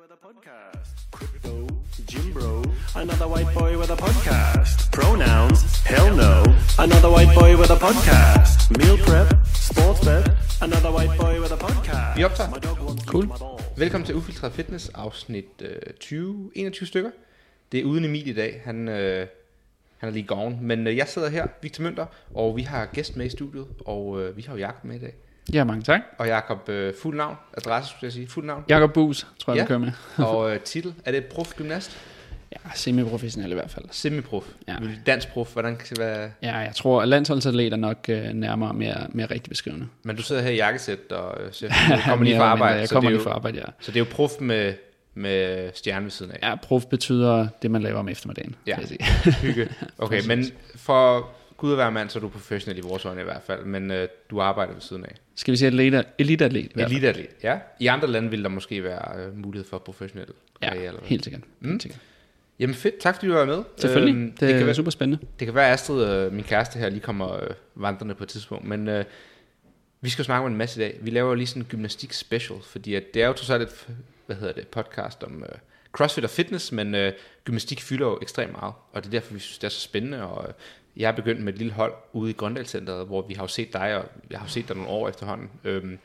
with a podcast. Crypto, Jim Bro, another white boy with a podcast. Pronouns, hell no, another white boy with a podcast. Meal prep, sports bet, another white boy with a podcast. Vi optager. Cool. Velkommen til Ufiltreret Fitness, afsnit øh, 20, 21 stykker. Det er uden Emil i dag, han, øh, han er lige gone. Men øh, jeg sidder her, Victor Mønter, og vi har gæst med i studiet, og øh, vi har jo Jakob med i dag. Ja, mange tak. Og Jakob, øh, fuld navn, adresse skulle jeg sige, fuld navn. Jakob Bus, tror jeg, Ja. vi kører med. og øh, titel, er det prof gymnast? Ja, semi-professionel i hvert fald. Semiprof? Ja. Dansk prof, hvordan kan det være? Ja, jeg tror, at landsholdsatlet er nok øh, nærmere mere, mere rigtig beskrivende. Men du sidder her i jakkesæt og øh, ser, du kommer lige fra arbejde. Jeg kommer er lige fra arbejde, ja. Så det er jo prof med, med stjerne ved siden af. Ja, prof betyder det, man laver om eftermiddagen. Ja. Hygge. Okay, men for Gud at være mand, så er du professionel i vores øjne i hvert fald, men øh, du arbejder ved siden af. Skal vi sige elite- eliteatlet? Eliteatlet, ja. I andre lande vil der måske være øh, mulighed for professionel Ja, karriere. Eller hvad? helt sikkert. Mm. Helt sikkert. Jamen fedt, tak fordi du var med. Selvfølgelig. Øhm, det, det, kan være, super spændende. det kan være, at Astrid, øh, min kæreste her, lige kommer øh, vandrende på et tidspunkt, men øh, vi skal jo snakke om en masse i dag. Vi laver jo lige sådan en gymnastik special, fordi at det er jo trods alt et hvad hedder det, podcast om øh, crossfit og fitness, men øh, gymnastik fylder jo ekstremt meget, og det er derfor, vi synes, det er så spændende, og øh, jeg er begyndt med et lille hold ude i Grøndalscenteret, hvor vi har jo set dig, og jeg har jo set dig nogle år efterhånden, øhm,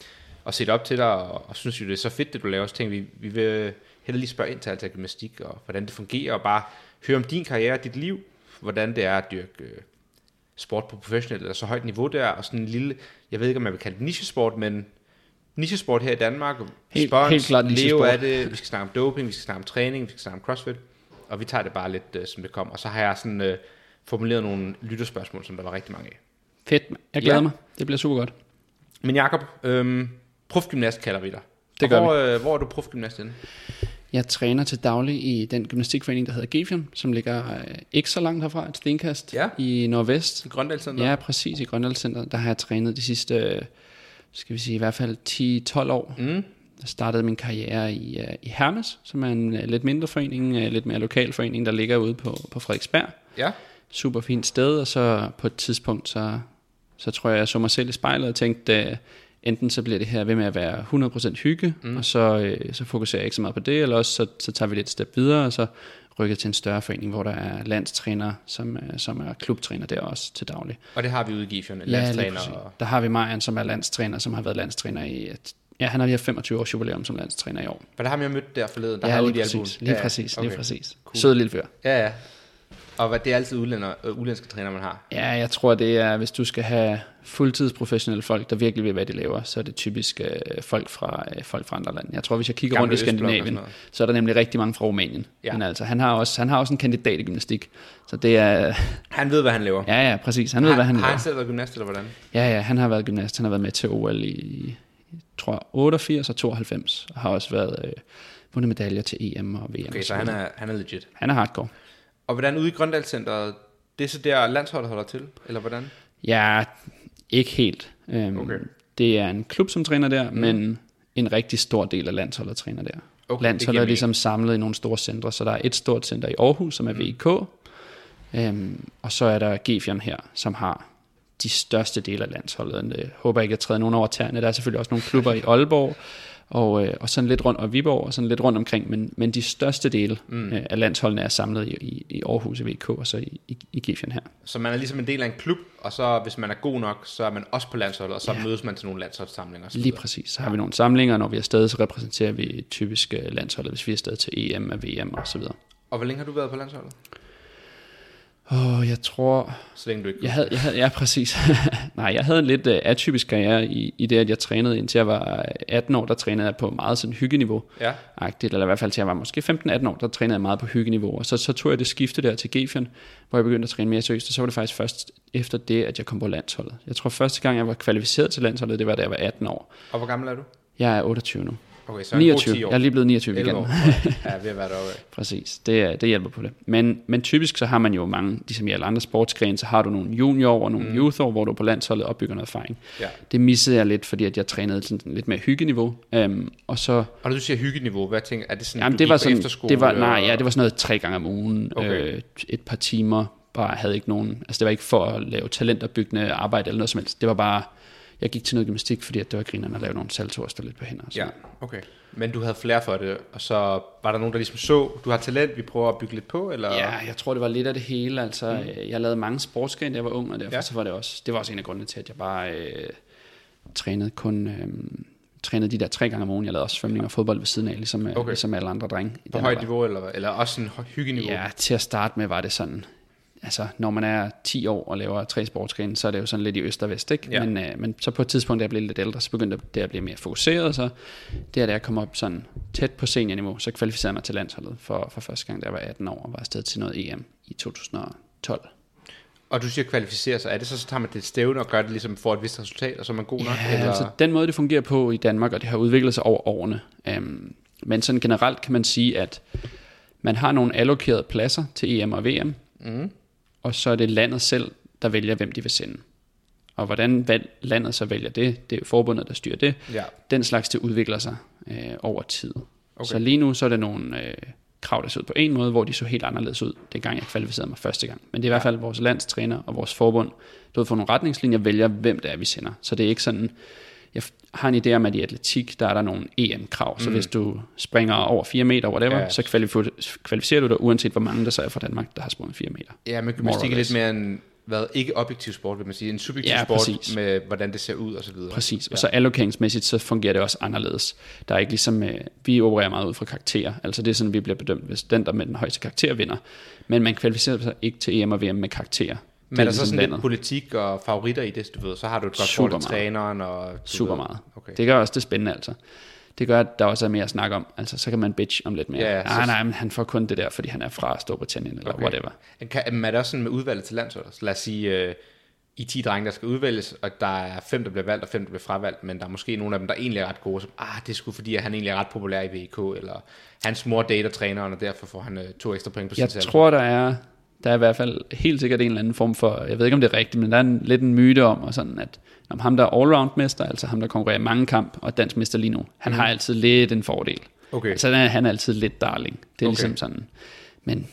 og set op til dig, og, og synes jo, det er så fedt, det du laver, så tænkte vi, vi vil heller lige spørge ind til alt det her gymnastik, og hvordan det fungerer, og bare høre om din karriere, dit liv, hvordan det er at dyrke øh, sport på professionelt eller så højt niveau der, og sådan en lille, jeg ved ikke, om jeg vil kalde det nichesport, men nichesport her i Danmark, Helt- spons, helt klart leve af det, vi skal snakke om doping, vi skal snakke om træning, vi skal snakke om crossfit, og vi tager det bare lidt, øh, som det kommer. Og så har jeg sådan øh, formuleret nogle lytterspørgsmål, som der var rigtig mange af. Fedt. Jeg glæder Ja. mig. Det bliver super godt. Men Jakob, øhm, profgymnast kalder vi dig. Det gør hvor, øh, hvor er du profgymnast henne? Jeg træner til daglig i den gymnastikforening, der hedder Gefion, som ligger øh, ikke så langt herfra, et stenkast Ja. i Nordvest. I Grøndalscenter? Ja, præcis. I Grønlandscenteret, der har jeg trænet de sidste, øh, skal vi sige, i hvert fald 10-12 år. Mm. Jeg startede min karriere i, uh, i Hermes, som er en uh, lidt mindre forening, uh, lidt mere lokal forening, der ligger ude på, på Frederiksberg. Ja. Super fint sted, og så på et tidspunkt, så, så tror jeg, jeg så mig selv i spejlet og tænkte, uh, enten så bliver det her ved med at være 100% hygge, mm. og så, uh, så fokuserer jeg ikke så meget på det, eller også så, så tager vi lidt et step videre, og så rykker til en større forening, hvor der er landstræner, som, uh, som er klubtræner der også til daglig. Og det har vi ude i Gifion, en lige landstræner. og, Der har vi Marian, som er landstræner, som har været landstræner i... Et, ja, han har lige haft 25 års jubilæum som landstræner i år. for der har jeg mødt der forleden, der ja, har lige præcis, lige ja, præcis, lige okay. præcis. Cool. Sød lille fyr. Ja, ja. Og hvad, det er altid udlænder, øh, udlandske træner, man har. Ja, jeg tror, det er, hvis du skal have fuldtidsprofessionelle folk, der virkelig ved, hvad de laver, så er det typisk øh, folk, fra, øh, folk fra andre lande. Jeg tror, hvis jeg kigger Gamle rundt i Skandinavien, så er der nemlig rigtig mange fra Rumænien. Ja. Men altså, han har, også, han har også en kandidat i gymnastik. Så det er... Han ved, hvad han laver. Ja, ja, præcis. Han ved, hvad han har laver. han selv været gymnast, eller hvordan? Ja, ja, han har været gymnast. Han har været med til OL i, tror jeg, 88 og 92, og har også været øh, vundet medaljer til EM og VM. Okay, så han er, han er legit. han er hardcore. Og hvordan ude i Grøndalscenteret, det er så der landsholdet holder til, eller hvordan? Ja, ikke helt. Øhm, Okay. Det er en klub, som træner der, mm. men en rigtig stor del af landsholdet træner der. Okay, Okay, det landsholdet er ligesom samlet i nogle store centre, så der er et stort center i Aarhus, som er VIK, øhm, og så er der Gefion her, som har de største dele af landsholdet. Jeg håber ikke, at jeg træder nogen over tæerne. Der er selvfølgelig også nogle klubber i Aalborg, og, øh, og sådan lidt rundt, og Viborg, og sådan lidt rundt omkring, men, men de største dele mm. øh, af landsholdene er samlet i, i, i Aarhus i VK, og så i, i, i Gefion her. Så man er ligesom en del af en klub, og så hvis man er god nok, så er man også på landsholdet, og så ja. mødes man til nogle landsholdssamlinger. så Lige præcis. Så har vi nogle samlinger, og når vi er afsted, så repræsenterer vi typisk øh, landsholdet, hvis vi er afsted til EM og VM og så videre. Og hvor længe har du været på landsholdet? Åh, jeg tror... Så længe du ikke Jeg havde, jeg havde, ja, præcis. Nej, jeg havde en lidt uh, atypisk karriere i, i det, at jeg trænede indtil jeg var 18 år, der trænede jeg på meget sådan hyggeniveau. Ja. Agtigt, eller i hvert fald til jeg var måske 15-18 år, der trænede jeg meget på hyggeniveau. Og så, så tog jeg det skifte der til Gefion, hvor jeg begyndte at træne mere seriøst, og så var det faktisk først efter det, at jeg kom på landsholdet. Jeg tror første gang, jeg var kvalificeret til landsholdet, det var da jeg var 18 år. Og hvor gammel er du? Jeg er 28 nu. Okay, så en god 29. 10 år. Jeg er lige blevet 29 11 igen. år. Ja, ved at være deroppe. Præcis, det, det hjælper på det. Men, men typisk så har man jo mange, ligesom i alle andre sportsgrene, så har du nogle junior og nogle mm. youth år, hvor du på landsholdet opbygger noget erfaring. Ja. Det missede jeg lidt, fordi at jeg trænede sådan lidt mere hyggeniveau. Um, og så, Og når du siger hyggeniveau, hvad tænker er det sådan, jamen det var sådan, det var, nej, ja, det var sådan noget tre gange om ugen, okay. øh, et par timer, bare havde ikke nogen, altså det var ikke for at lave talentopbyggende arbejde eller noget som helst, det var bare, jeg gik til noget gymnastik, fordi at det var grinerne at lave nogle saltoer og stå lidt på hænder. Og Ja, sådan. okay. Men du havde flere for det, og så var der nogen, der ligesom så, du har talent, vi prøver at bygge lidt på, eller? Ja, jeg tror, det var lidt af det hele. Altså, mm. Jeg lavede mange sportsgrene, da jeg var ung, og derfor Ja. ja. så var det også, det var også en af grundene til, at jeg bare øh, trænede kun øh, trænede de der tre gange om ugen. Jeg lavede også svømning og fodbold ved siden af, ligesom, Okay. okay. ligesom alle andre drenge. På højt niveau, eller, eller også sådan hø- hyggeniveau? Ja, til at starte med var det sådan, altså når man er 10 år og laver tre sportsgrene, så er det jo sådan lidt i øst og vest, ikke? Ja. Men, øh, men så på et tidspunkt, da jeg blev lidt ældre, så begyndte det at blive mere fokuseret, så det er, da jeg kom op sådan tæt på seniorniveau, så kvalificerede jeg mig til landsholdet for, for første gang, da jeg var 18 år, og var afsted til noget EM i 2012. Og du siger kvalificere sig, er det så, så tager man det et stævne og gør det ligesom for et vist resultat, og så er man god nok? Ja, altså den måde, det fungerer på i Danmark, og det har udviklet sig over årene. Øhm, men sådan generelt kan man sige, at man har nogle allokerede pladser til EM og VM, mm. Og så er det landet selv, der vælger, hvem de vil sende. Og hvordan landet så vælger det, det er forbundet, der styrer det. Ja. Den slags, det udvikler sig øh, over tid. Okay. Så lige nu, så er det nogle øh, krav, der ser ud på en måde, hvor de så helt anderledes ud, dengang jeg kvalificerede mig første gang. Men det er i hvert fald vores landstræner og vores forbund, der ud for nogle retningslinjer, vælger, hvem det er, vi sender. Så det er ikke sådan, jeg har en idé om, at i atletik, der er der nogle EM-krav. Så hvis du springer over 4 meter, whatever, Mm. Ja. så kvalificerer, kvalificerer du dig, uanset hvor mange der så er fra Danmark, der har sprunget 4 meter. Ja, men gymnastik er lidt mere en, hvad, ikke objektiv sport, vil man sige. En subjektiv Ja, sport præcis. med, hvordan det ser ud og så videre. Præcis, og så allokeringsmæssigt, så fungerer det også anderledes. Der er ikke ligesom, øh, vi opererer meget ud fra karakterer, altså det er sådan, vi bliver bedømt, hvis den, der med den højeste karakter vinder. Men man kvalificerer sig ikke til EM og VM med karakterer. Men er der så ligesom sådan landet. lidt politik og favoritter i det, du ved? Så har du et godt Super forhold til meget. træneren og... Super ved. meget. Okay. Det gør også det spændende, altså. Det gør, at der også er mere at snakke om. Altså, så kan man bitch om lidt mere. Ja, Ja, så- ah, nej, men han får kun det der, fordi han er fra Storbritannien, eller Okay. whatever. Kan, er det også sådan med udvalget til landsholdet? Lad os sige, øh, I 10 drenge, der skal udvælges, og der er fem, der bliver valgt, og fem, der bliver fravalgt, men der er måske nogle af dem, der egentlig er ret gode, som, ah, det er sgu fordi, at han egentlig er ret populær i VK, eller hans mor dater træneren, og derfor får han øh, to ekstra point på Jeg sin saldo. tror, der er, der er i hvert fald helt sikkert en eller anden form for, jeg ved ikke, om det er rigtigt, men der er en, lidt en myte om, og sådan, at om ham, der er allround-mester, altså ham, der konkurrerer i mange kamp, og dansk mester lige nu, han har altid lidt en fordel. Okay. Altså, han er, han er altid lidt darling. Det er Okay. ligesom sådan, men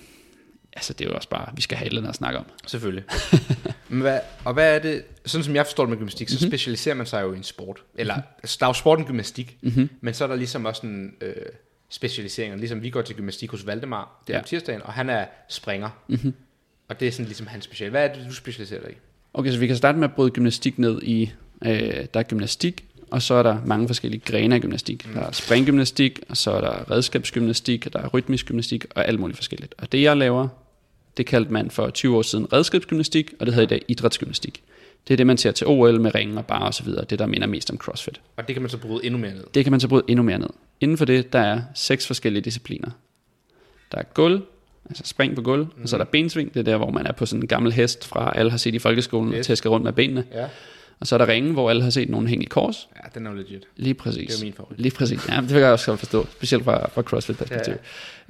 altså, det er jo også bare, vi skal have et eller andet at snakke om. Selvfølgelig. Men hvad, og hvad er det, sådan som jeg forstår det med gymnastik, så Mhm. specialiserer man sig jo i en sport. Eller, altså, der er jo sporten gymnastik, Mhm. men så er der ligesom også en øh, specialisering. Ligesom vi går til gymnastik hos Valdemar, det er Ja. om tirsdagen, og han er springer. Mhm. Og det er sådan ligesom hans special. Hvad er det, du specialiserer dig i? Okay, så vi kan starte med at bryde gymnastik ned i, øh, der er gymnastik, og så er der mange forskellige grene af gymnastik. Mm. Der er springgymnastik, og så er der redskabsgymnastik, og der er rytmisk gymnastik, og alt muligt forskelligt. Og det jeg laver, det kaldte man for 20 år siden redskabsgymnastik, og det hedder i dag idrætsgymnastik. Det er det, man ser til OL med ringe og bar og så videre. Det, der minder mest om CrossFit. Og det kan man så bryde endnu mere ned. Det kan man så bryde endnu mere ned. Inden for det, der er seks forskellige discipliner. Der er gulv, altså spring på gulv, mm. og så er der bensving, det er der, hvor man er på sådan en gammel hest fra alle har set i folkeskolen, Yes. yes. tæsker rundt med benene. Ja. Og så er der ringe, hvor alle har set nogen hænge i kors. ja, den er jo legit. Lige præcis. Det er min favorit. Lige præcis. Ja, det kan jeg også godt forstå, specielt fra, fra CrossFit-perspektiv.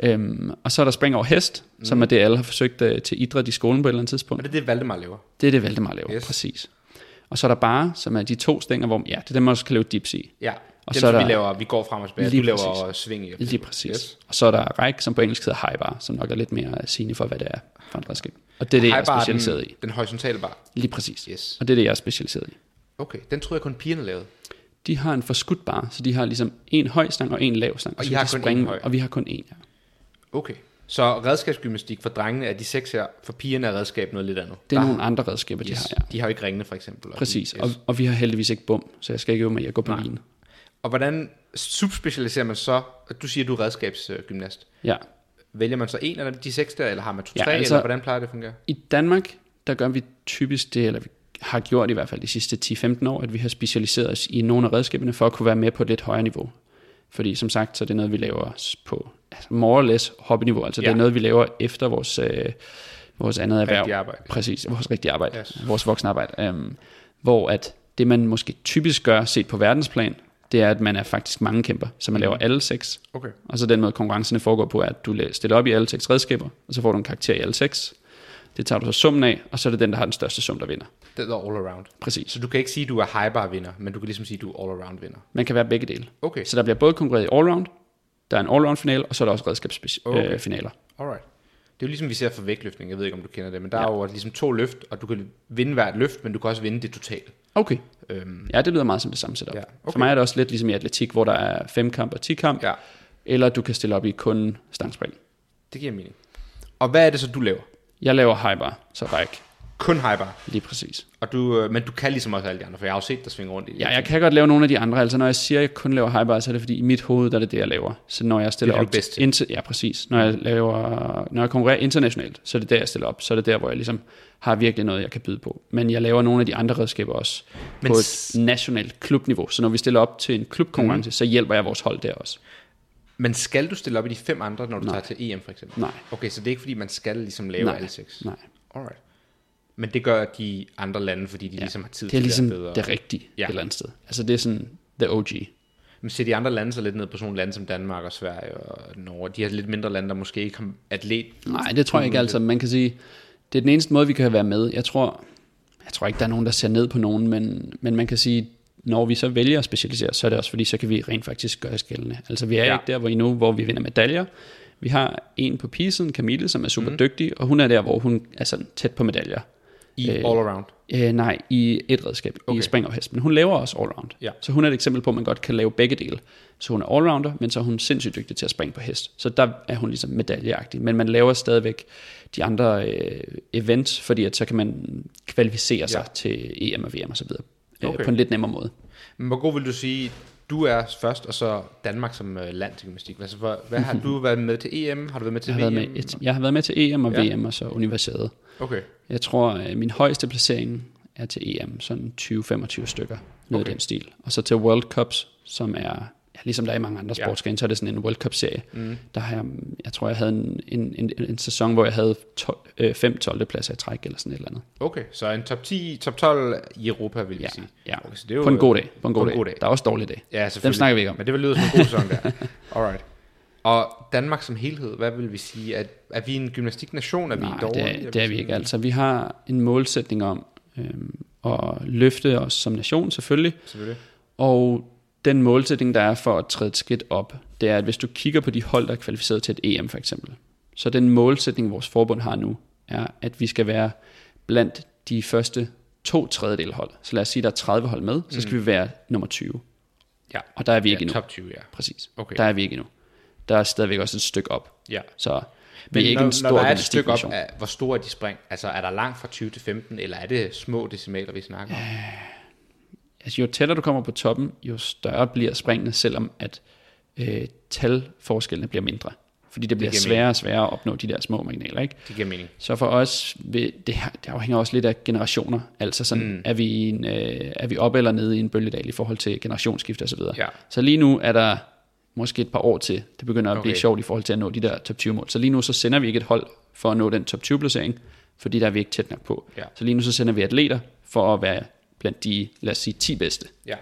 Ja, ja. Øhm, og så er der spring over hest, mm. som er det, alle har forsøgt uh, til idræt i skolen på et eller andet tidspunkt. Og det er det, Valdemar laver. Det er det, Valdemar laver, Yes. præcis. Og så er der bare, som er de to stænger, hvor ja, det er dem, man også kan lave dips i. Ja. Og Dem, så er som vi der- laver, vi går frem og tilbage. Lige Du laver præcis. sving i. Lige præcis. Yes. Og så er der ræk, som på engelsk hedder high bar, som nok er lidt mere sigende for, hvad det er for et redskab. Og det er det, jeg er er specialiseret den, i. Den horisontale bar. Lige præcis. Yes. Og det er det, jeg er specialiseret i. Okay, den troede jeg kun pigerne lavede. De har en forskudt bar, så de har ligesom en høj stang og en lav stang. Og I så har de kun springe- en høj? Og vi har kun en, ja. Okay. Så redskabsgymnastik for drengene er de seks her, for pigerne er redskab noget lidt andet. Det er Der- nogle andre redskaber, de yes. har, ja. De har jo ikke ringene for eksempel. og Præcis, de- og, og vi har heldigvis ikke bum, så jeg skal ikke øve mig i at gå på line. og hvordan subspecialiserer man så? Du siger, du er redskabsgymnast. Ja. Vælger man så en af de seks der, eller har man to, Ja, altså- eller hvordan plejer det at fungere? I Danmark, der gør vi typisk det, eller vi har gjort i hvert fald de sidste 10-15 år, at vi har specialiseret os i nogle af redskaberne for at kunne være med på et lidt højere niveau. Fordi som sagt, så er det noget, vi laver på altså more or less hobbyniveau. Altså ja. det er noget, vi laver efter vores, øh, vores andet erhverv. Rigtige arbejde. Præcis, vores rigtige arbejde. Yes. Vores voksne arbejde. Um, hvor at det, man måske typisk gør, set på verdensplan, det er, at man er faktisk mange kæmper, så man laver alle seks. Okay. Og så den måde, konkurrencerne foregår på, er, at du stiller op i alle seks redskaber, og så får du en karakter i alle seks. Det tager du så summen af, og så er det den, der har den største sum, der vinder. Det er all around. Præcis. Så du kan ikke sige, at du er high bar vinder, men du kan ligesom sige, at du er all around vinder. Man kan være begge dele. Okay, Så der bliver både konkurreret i allround, der er en allround finale, og så er der også redskabsfinaler. Okay. Øh, finaler. alright. Det er jo ligesom vi ser for vægtløftning, jeg ved ikke om du kender det, men der ja. er jo ligesom to løft, og du kan vinde hvert løft, men du kan også vinde det totale. Okay. Øhm, Ja, det lyder meget som det samme setup. Ja, okay. For mig er det også lidt ligesom i atletik, hvor der er fem kamp og ti kamp, ja, eller du kan stille op i kun stangspring. det giver mening. Og hvad er det så, du laver? Jeg laver high bar, så ræk. Kun bar. Lige præcis. Og du, øh, men du kan ligesom også alle de andre, for jeg har jo set dig svinge rundt i det. Ja, jeg kan godt lave nogle af de andre. Altså når jeg siger, at jeg kun laver bar, så er det fordi i mit hoved, der er det det, jeg laver. Så når jeg stiller Det er det, op du er bedst til. Inter, ja, præcis. Når jeg, laver, når jeg konkurrerer internationalt, så er det der, jeg stiller op. Så er det der, hvor jeg ligesom har virkelig noget, jeg kan byde på. Men jeg laver nogle af de andre redskaber også Men på et nationalt klubniveau. Så når vi stiller op til en klubkonkurrence, mm. så hjælper jeg vores hold der også. Men skal du stille op i de fem andre, når du Nej. tager til EM for eksempel? Nej. Okay, så det er ikke fordi, man skal ligesom lave Nej. alle seks? Nej. Alright. Men det gør de andre lande, fordi de ja. ligesom har tid Det er til ligesom det bedre. det rigtige Ja. et eller andet sted. Altså det er sådan the OG. Men ser de andre lande så lidt ned på sådan nogle lande som Danmark og Sverige og Norge? De har lidt mindre lande, der måske ikke har atlet. Nej, det tror jeg ikke altså. Man kan sige, det er den eneste måde, vi kan være med. Jeg tror, jeg tror ikke, der er nogen, der ser ned på nogen, men, men man kan sige, når vi så vælger at specialisere, så er det også fordi, så kan vi rent faktisk gøre skældende. Altså vi er Ja. ikke der hvor I nu, hvor vi vinder medaljer. Vi har en på pisen, Camille, som er super mm. dygtig, og hun er der, hvor hun er sådan tæt på medaljer. I Øh, all around. Øh, nej, i et redskab, okay. I spring og hest. Men hun laver også allround. Ja. Så hun er et eksempel på, at man godt kan lave begge dele. Så hun er allrounder, men så er hun sindssygt dygtig til at springe på hest. Så der er hun ligesom medaljeagtig. Men man laver stadigvæk de andre øh, events, fordi at så kan man kvalificere sig Ja. til EM og VM og så videre. Okay. Okay. På en lidt nemmere måde. Men hvor god vil du sige, du er først, og så Danmark som øh, land til gymnastik? Altså, hvad, hvad har du været med til EM? Har du været med til Jeg VM? været med, et, jeg har været med til EM og Ja. VM og så universitet. Okay. Jeg tror, at min højeste placering er til EM, sådan 20-25 stykker, noget Okay. okay. den stil. Og så til World Cups, som er, ligesom der er i mange andre Ja. sportsgrene, så er det sådan en World Cup-serie. Mm. Der har jeg, jeg tror, jeg havde en, en, en, en sæson, hvor jeg havde 12, øh, 5 12. pladser i træk, eller sådan et eller andet. Okay, så en top 10, top 12 i Europa, vil jeg Ja, sige. ja. Okay, så det er jo, På en god dag. På en god, på en dag. god dag. Der er også dårlige dage. Ja. Dem snakker vi ikke om. Men det vil lyde som en god sæson der. Alright. Og Danmark som helhed, hvad vil vi sige? Er, er vi en gymnastiknation? Er vi Nej, dårlige? det er, det er vi ikke. Altså, vi har en målsætning om øhm, at løfte os som nation, selvfølgelig. Selvfølgelig. Og den målsætning, der er for at træde et skridt op, det er, at hvis du kigger på de hold, der er kvalificeret til et EM for eksempel, så den målsætning, vores forbund har nu, er, at vi skal være blandt de første to tredjedel hold. Så lad os sige, at der er 30 hold med, så skal mm. vi være nummer 20. Ja. Og der er vi ikke ja, endnu. top 20, ja. Præcis. Okay. Der er vi ikke endnu. Der er stadigvæk også et stykke op. ja. Så vi Men er ikke når, en stor når der er et stykke op, af, hvor store er de spring? Altså er der langt fra 20 til 15, eller er det små decimaler, vi snakker om? Altså, jo tættere du kommer på toppen, jo større bliver springene, selvom at øh, talforskellene bliver mindre. Fordi det bliver giver sværere og sværere at opnå de der små marginaler. Ikke? Det giver mening. Så for os, vil, det, det afhænger også lidt af generationer. Altså sådan, mm. er, vi en, øh, er vi op eller nede i en bølgedal i forhold til generationsskift osv. Ja. Så lige nu er der måske et par år til, det begynder at okay. blive sjovt i forhold til at nå de der top 20 mål. Så lige nu så sender vi ikke et hold for at nå den top 20 placering, fordi der er vi ikke tæt nok på. Ja. Så lige nu så sender vi atleter for at være blandt de, lad os sige, 10 bedste Ja,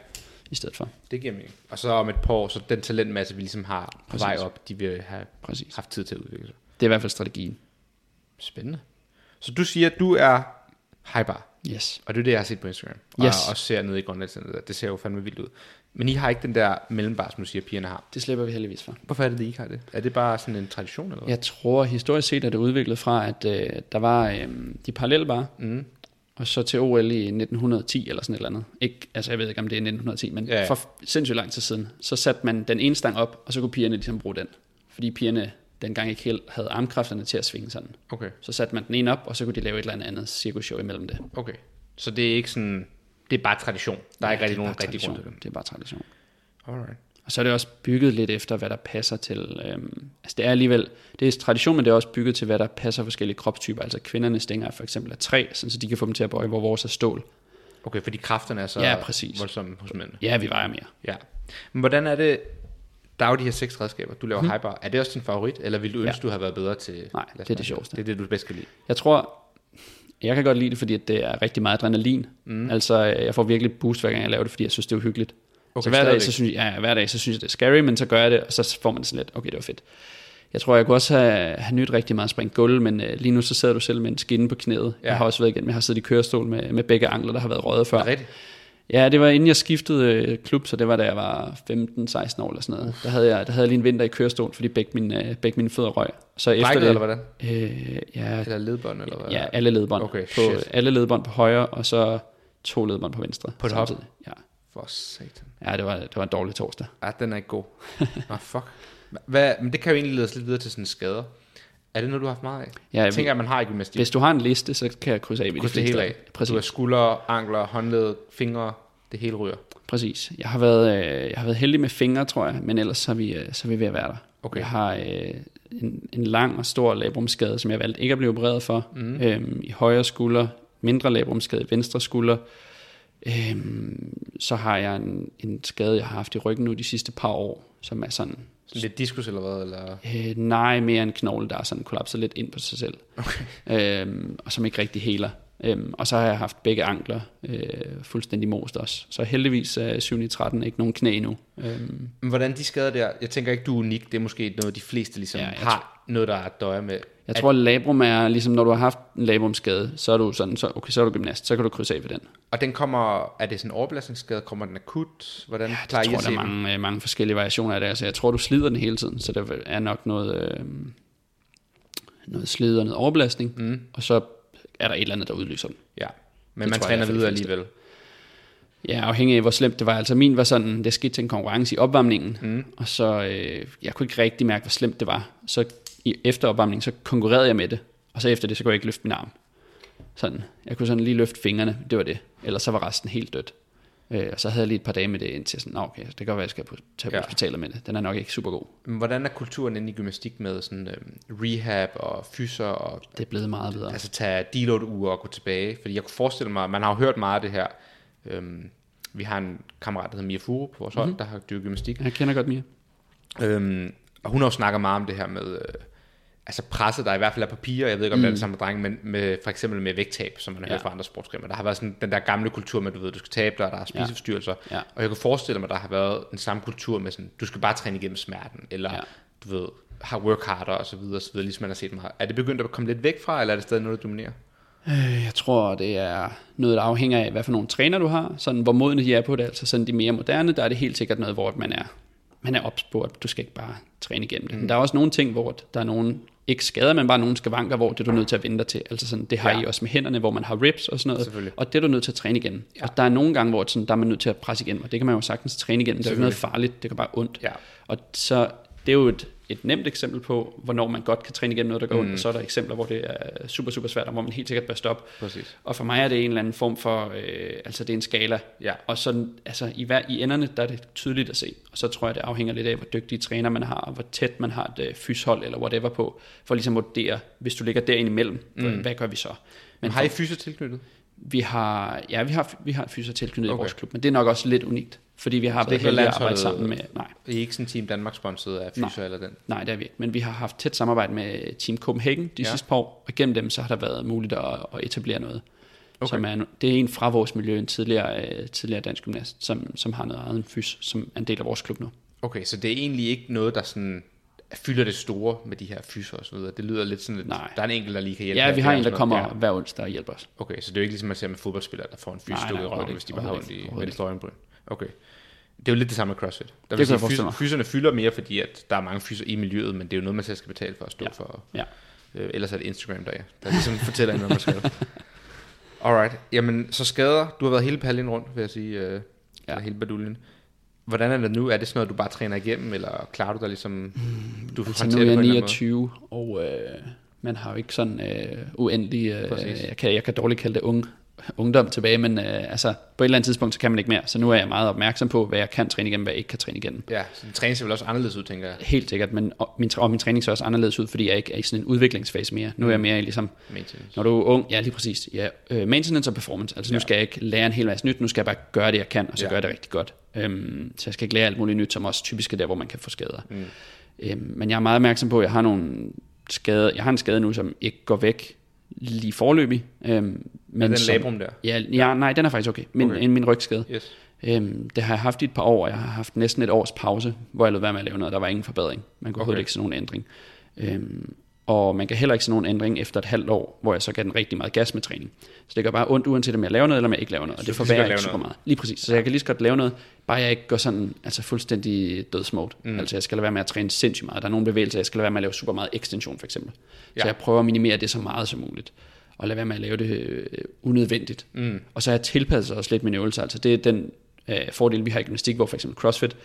i stedet for. det giver mening. Og så om et par år, så den talentmasse, vi ligesom har på Præcis. vej op, de vil have Præcis. haft tid til at udvikle sig. Det er i hvert fald strategien. Spændende. Så du siger, at du er hyper, Yes. og det er det, jeg har set på Instagram. Og Yes. også ser nede i Grønlandscenteret. Det ser jo fandme vildt ud. Men I har ikke den der mellembar, som du siger, pigerne har. Det slipper vi heldigvis for. Hvorfor er det, at I ikke har det? Er det bare sådan en tradition, eller hvad? Jeg tror historisk set er det udviklet fra, at øh, der var øh, de parallelle bare, Mm. Og så til OL i 1910 eller sådan et eller andet. Ikke, altså jeg ved ikke, om det er 1910, men Ja, for sindssygt lang tid siden, så satte man den ene stang op, og så kunne pigerne ligesom bruge den. Fordi pigerne dengang ikke helt havde armkræfterne til at svinge sådan. Okay, Så satte man den ene op, og så kunne de lave et eller andet cirkusshow imellem det. okay. Så det er ikke sådan... Det er bare tradition. Der er Ja, ikke rigtig nogen rigtig grund til det. Det er bare tradition. Alright. Og så er det også bygget lidt efter, hvad der passer til... Øhm, altså det er alligevel... Det er tradition, men det er også bygget til, hvad der passer forskellige kropstyper. Altså kvindernes stænger er for eksempel af træ, sådan så de kan få dem til at bøje, hvor vores er stål. Okay, fordi kræfterne er så Ja, præcis. voldsomme hos mændene. Ja, vi vejer mere. Ja. Men hvordan er det... Der er jo de her seks redskaber, du laver hmm. hyper. Er det også din favorit, eller ville du ønske, Ja. du havde været bedre til... Nej, det er det sjoveste. Det er det, du bedst kan lide. Jeg tror... Jeg kan godt lide det, fordi det er rigtig meget adrenalin. Mm. Altså, jeg får virkelig boost, hver gang jeg laver det, fordi jeg synes, det er uhyggeligt. Okay, så hver dag, så synes jeg, ja, hver dag, så synes jeg, det er scary, men så gør jeg det, og så får man sådan lidt, okay, det var fedt. Jeg tror, jeg kunne også have, have nyt rigtig meget at springe gulv, men øh, lige nu så sidder du selv med en skinne på knæet. Ja. Jeg har også været igen, jeg har siddet i kørestol med, med begge ankler, der har været røget før. Rigtigt? Ja, det var inden jeg skiftede øh, klub, så det var da jeg var 15-16 år eller sådan noget. Der havde, jeg, der havde jeg lige en vinter i kørestol, fordi begge mine, øh, begge mine fødder røg. Så efter Brækket, det, eller hvordan? Øh, ja, Eller ledbånd, eller hvad? ja, alle ledbånd. Okay, på, shit. alle ledbånd på højre, og så to ledbånd på venstre. På et hop? Ja. For satan. ja, det var, det var en dårlig torsdag. Ja, den er ikke god. Nå, fuck. Hvad, men det kan jo egentlig lede os lidt videre til sådan skader. Er det noget, du har haft meget af? Ja, jeg tænker, at man har i gymnastik. Hvis du har en liste, så kan jeg krydse af ved Kryds det hele af. Præcis. Du har skuldre, ankler, håndled, fingre, det hele ryger. Præcis. Jeg har, været, øh, jeg har været heldig med fingre, tror jeg, men ellers så er vi, øh, så er vi ved at være der. Okay. Jeg har øh, en, en lang og stor labrumskade, som jeg valgte ikke at blive opereret for. Mm. Øhm, I højre skulder, mindre labrumskade i venstre skulder. Øhm, så har jeg en, en skade, jeg har haft i ryggen nu de sidste par år, som er sådan, lidt diskus eller hvad? Eller? øh, nej, mere en knogle, der er sådan kollapset lidt ind på sig selv. Okay. Øhm, og som ikke rigtig heler. Øhm, og så har jeg haft begge ankler øh, fuldstændig most også. Så heldigvis er 7 i 13 ikke nogen knæ endnu. Øhm, Men hvordan de skader der, jeg tænker ikke, du er unik. Det er måske noget, de fleste ligesom Ja, har noget, der er døje med. Jeg tror, labrum er, ligesom når du har haft en labrumskade, så er du sådan, så, okay, så er du gymnast, så kan du krydse af ved den. Og den kommer, er det sådan en overbelastningsskade? Kommer den akut? Hvordan Ja, plejer jeg I tror, at der er mange, øh, mange forskellige variationer af det. Altså, jeg tror, du slider den hele tiden, så der er nok noget, øh, noget slid og noget overbelastning, mm. og så er der et eller andet, der udløser den. Ja, men Det man tror jeg træner er de videre alligevel. Ja, afhængig af, hvor slemt det var. Altså min var sådan, det skete til en konkurrence i opvarmningen, mm. og så, øh, jeg kunne ikke rigtig mærke, hvor slemt det var. Så i efter opvarmningen, så konkurrerede jeg med det, og så efter det, så kunne jeg ikke løfte min arm. Sådan, jeg kunne sådan lige løfte fingrene, det var det. Ellers så var resten helt dødt. Øh, og så havde jeg lige et par dage med det, indtil sådan, "Nå, okay, det kan godt være, jeg skal på, tage på Ja. hospitalet med det. Den er nok ikke super god. Hvordan er kulturen inde i gymnastik med sådan øhm, rehab og fyser og Det er blevet meget bedre. altså tage deload uger og gå tilbage? Fordi jeg kunne forestille mig, man har jo hørt meget af det her. Øhm, vi har en kammerat, der hedder Mia Furu på vores hold, der har dyrket gymnastik. Jeg kender godt Mia. Øhm, og hun har jo snakket meget om det her med, øh, altså presset, der i hvert fald er på piger, jeg ved ikke, om mm. det er det samme med drenge, men med, for eksempel med vægttab, som man har ja. hørt Ja. fra andre sportsgrene. Der har været sådan den der gamle kultur med, du ved, du skal tabe dig, og der er spiseforstyrrelser. Ja. Og jeg kan forestille mig, der har været den samme kultur med sådan, du skal bare træne igennem smerten, eller ja. Ja. du ved, har work harder og så videre, og så videre, ligesom man har set meget. Er det begyndt at komme lidt væk fra, eller er det stadig noget, der dominerer? Øh, Jeg tror, det er noget, der afhænger af, hvad for nogle træner du har. Sådan, hvor modne de er på det. Altså sådan de mere moderne, der er det helt sikkert noget, hvor man er, man er ops på, at du skal ikke bare træne igennem det. Mm. Men der er også nogle ting, hvor der er nogen, ikke skader, men bare nogle skavanker, hvor det er du nødt til at vente til. Altså sådan, det har Ja. I også med hænderne, hvor man har rips og sådan noget. Og det er du nødt til at træne igennem. Ja. Og der er nogle gange, hvor sådan, der er man nødt til at presse igennem, og det kan man jo sagtens træne igennem. Det er jo ikke noget farligt, det kan bare ondt. Ja. Og så det er jo et, et nemt eksempel på, hvornår man godt kan træne igennem noget, der går mm. ondt, og så er der eksempler, hvor det er super, super svært, og hvor man helt sikkert bør stoppe. Præcis. Og for mig er det en eller anden form for, øh, altså det er en skala. Ja. Og sådan, altså i, hver, i enderne, der er det tydeligt at se. Og så tror jeg, det afhænger lidt af, hvor dygtige træner man har, og hvor tæt man har et øh, fyshold eller whatever på, for ligesom at vurdere, hvis du ligger derinde imellem, mm. hvad gør vi så? Men Har I fyser tilknyttet? vi har, ja, vi har, vi har fyser tilknyttet okay. i vores klub, men det er nok også lidt unikt, fordi vi har Så det været heldige at arbejde sammen med, nej, I er ikke sådan Team Danmark sponsoreret af fyser eller den? Nej, det er vi ikke. Men vi har haft tæt samarbejde med Team Copenhagen de Ja. sidste par år, og gennem dem så har der været muligt at, at etablere noget. Okay. Som er, en- det er en fra vores miljø, en tidligere, øh, tidligere dansk gymnast, som, som har noget eget fys, som er en del af vores klub nu. Okay, så det er egentlig ikke noget, der sådan fylder det store med de her fyser og så videre. Det lyder lidt sådan lidt, Nej. der er en enkelt, der lige kan hjælpe. Ja, vi har en, der kommer Ja. hver onsdag og hjælper os. Okay, så det er jo ikke ligesom man ser med fodboldspillere, der får en fys stukket i røven, hvis de bare har ondt i venstre øjenbryn. Okay. Det er jo lidt det samme med CrossFit. Der Det vil sige, fys- fyserne fylder mere, fordi at der er mange fyser i miljøet, men det er jo noget, man selv skal betale for at stå Ja. for. Ja. Øh, ellers er det Instagram, der, er, der ligesom fortæller en, hvad man skal. Alright, jamen så skader. Du har været hele paljen rundt, vil jeg sige. Øh, ja. Hele baduljen. Hvordan er det nu? Er det sådan noget, du bare træner igennem, eller klarer du dig ligesom... Du Så håndterer nu er jeg på en eller anden måde? 29, og øh, man har jo ikke sådan øh, uendelig, øh, jeg, kan, jeg kan dårligt kalde det ung, ungdom tilbage, men øh, altså, på et eller andet tidspunkt, så kan man ikke mere. Så nu er jeg meget opmærksom på, hvad jeg kan træne igennem, hvad jeg ikke kan træne igennem. Ja, så din træning ser vel også anderledes ud, tænker jeg. Helt sikkert, men og min, og min træning ser også anderledes ud, fordi jeg ikke er i sådan en udviklingsfase mere. Nu er jeg mere i ligesom, Maintenance. når du er ung, ja lige præcis, ja, øh, maintenance og performance. Altså nu Ja. skal jeg ikke lære en hel masse nyt, nu skal jeg bare gøre det, jeg kan, og så Ja. gøre det rigtig godt. Øhm, så jeg skal ikke lære alt muligt nyt, som også typisk er der, hvor man kan få skader. Mm. Øhm, men jeg er meget opmærksom på, at jeg har nogle skader, jeg har en skade nu, som ikke går væk lige forløbig. Øhm, Men men den som, labrum der. Ja, ja, nej, den er faktisk okay. Min, Okay. okay. min rygskade. Yes. Øhm, det har jeg haft i et par år, og jeg har haft næsten et års pause, hvor jeg lod være med at lave noget. Der var ingen forbedring. Man kunne Okay. overhovedet ikke se nogen ændring. Øhm, og man kan heller ikke se nogen ændring efter et halvt år, hvor jeg så gav den rigtig meget gas med træning. Så det gør bare ondt, uanset om jeg laver noget, eller om jeg ikke laver noget. Og det forværrer ikke super meget. Lige præcis. Så jeg kan lige så godt lave noget, bare jeg ikke går sådan altså fuldstændig dødsmode. Mm. Altså jeg skal lade være med at træne sindssygt meget. Der er nogle bevægelser, jeg skal lade være med at lave super meget ekstension for eksempel. Ja. Så jeg prøver at minimere det så meget som muligt. og lade være med at lave det øh, unødvendigt. Mm. Og så har jeg tilpasset også lidt mine øvelser. Altså det er den øh, fordel, vi har i gymnastik, hvor for eksempel CrossFit,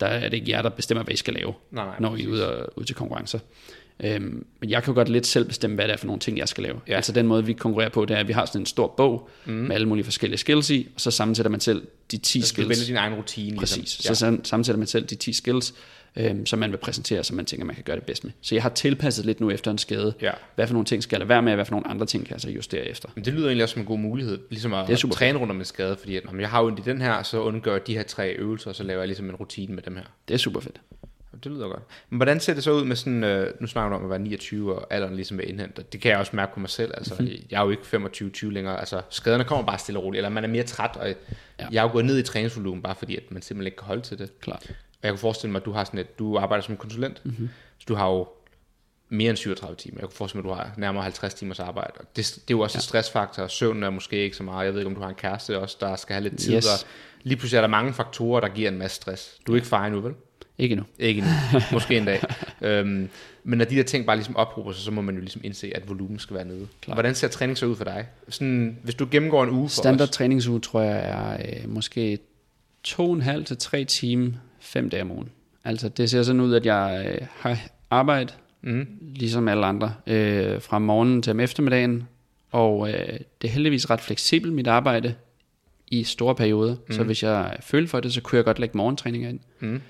der er det ikke jer, der bestemmer, hvad I skal lave, Nej, nej, når I er ude, og, ude til konkurrencer. Øhm, men jeg kan jo godt lidt selv bestemme, hvad det er for nogle ting, jeg skal lave. Ja. Altså den måde, vi konkurrerer på, det er, at vi har sådan en stor bog mm. med alle mulige forskellige skills i, og så sammensætter man selv de 10 Så du skills. vælge din egen rutine. Præcis. Ligesom. Ja. Så sam- sammensætter man selv de 10 skills, øhm, som man vil præsentere, som man tænker, man kan gøre det bedst med. Så jeg har tilpasset lidt nu efter en skade. Ja. Hvad for nogle ting skal jeg lade være med, og hvad for nogle andre ting kan jeg så justere efter. Men det lyder egentlig også som en god mulighed, ligesom at, at træne rundt om en skade, fordi at, når jeg har ondt i den her, så undgår jeg de her tre øvelser, og så laver jeg ligesom en rutine med dem her. Det er super fedt. Det lyder godt. Men hvordan ser det så ud med sådan, øh, nu snakker du om at være 29 og alderen ligesom er indhentet. Det kan jeg også mærke på mig selv. Altså, Mhm. mm-hmm. jeg er jo ikke 25-20 længere. Altså, skaderne kommer bare stille og roligt, eller man er mere træt, og ja. Jeg er jo gået ned i træningsvolumen, bare fordi at man simpelthen ikke kan holde til det. Klart. Og jeg kunne forestille mig, at du har sådan et, du arbejder som konsulent, Mhm. mm-hmm. så du har jo mere end 37 timer. Jeg kunne forestille mig, at du har nærmere 50 timers arbejde. Og det, det er jo også ja. en stressfaktor, og søvn er måske ikke så meget. Jeg ved ikke, om du har en kæreste også, der skal have lidt tid. Yes. Og lige pludselig er der mange faktorer, der giver en masse stress. Du er ikke far endnu, vel? Ikke endnu. Ikke endnu. Måske en dag. øhm, men når de der ting bare ligesom ophober sig, så må man jo ligesom indse, at volumen skal være nede. Klart. Hvordan ser træning så ud for dig? Sådan, hvis du gennemgår en uge for Standard os. træningsuge tror jeg er øh, måske to og en halv til tre timer, fem dage om ugen. Altså det ser sådan ud, at jeg øh, har arbejde, Mm. ligesom alle andre, øh, fra morgenen til om eftermiddagen, og øh, det er heldigvis ret fleksibelt mit arbejde i store perioder, mm. så hvis jeg føler for det, så kunne jeg godt lægge morgentræninger ind. Mm.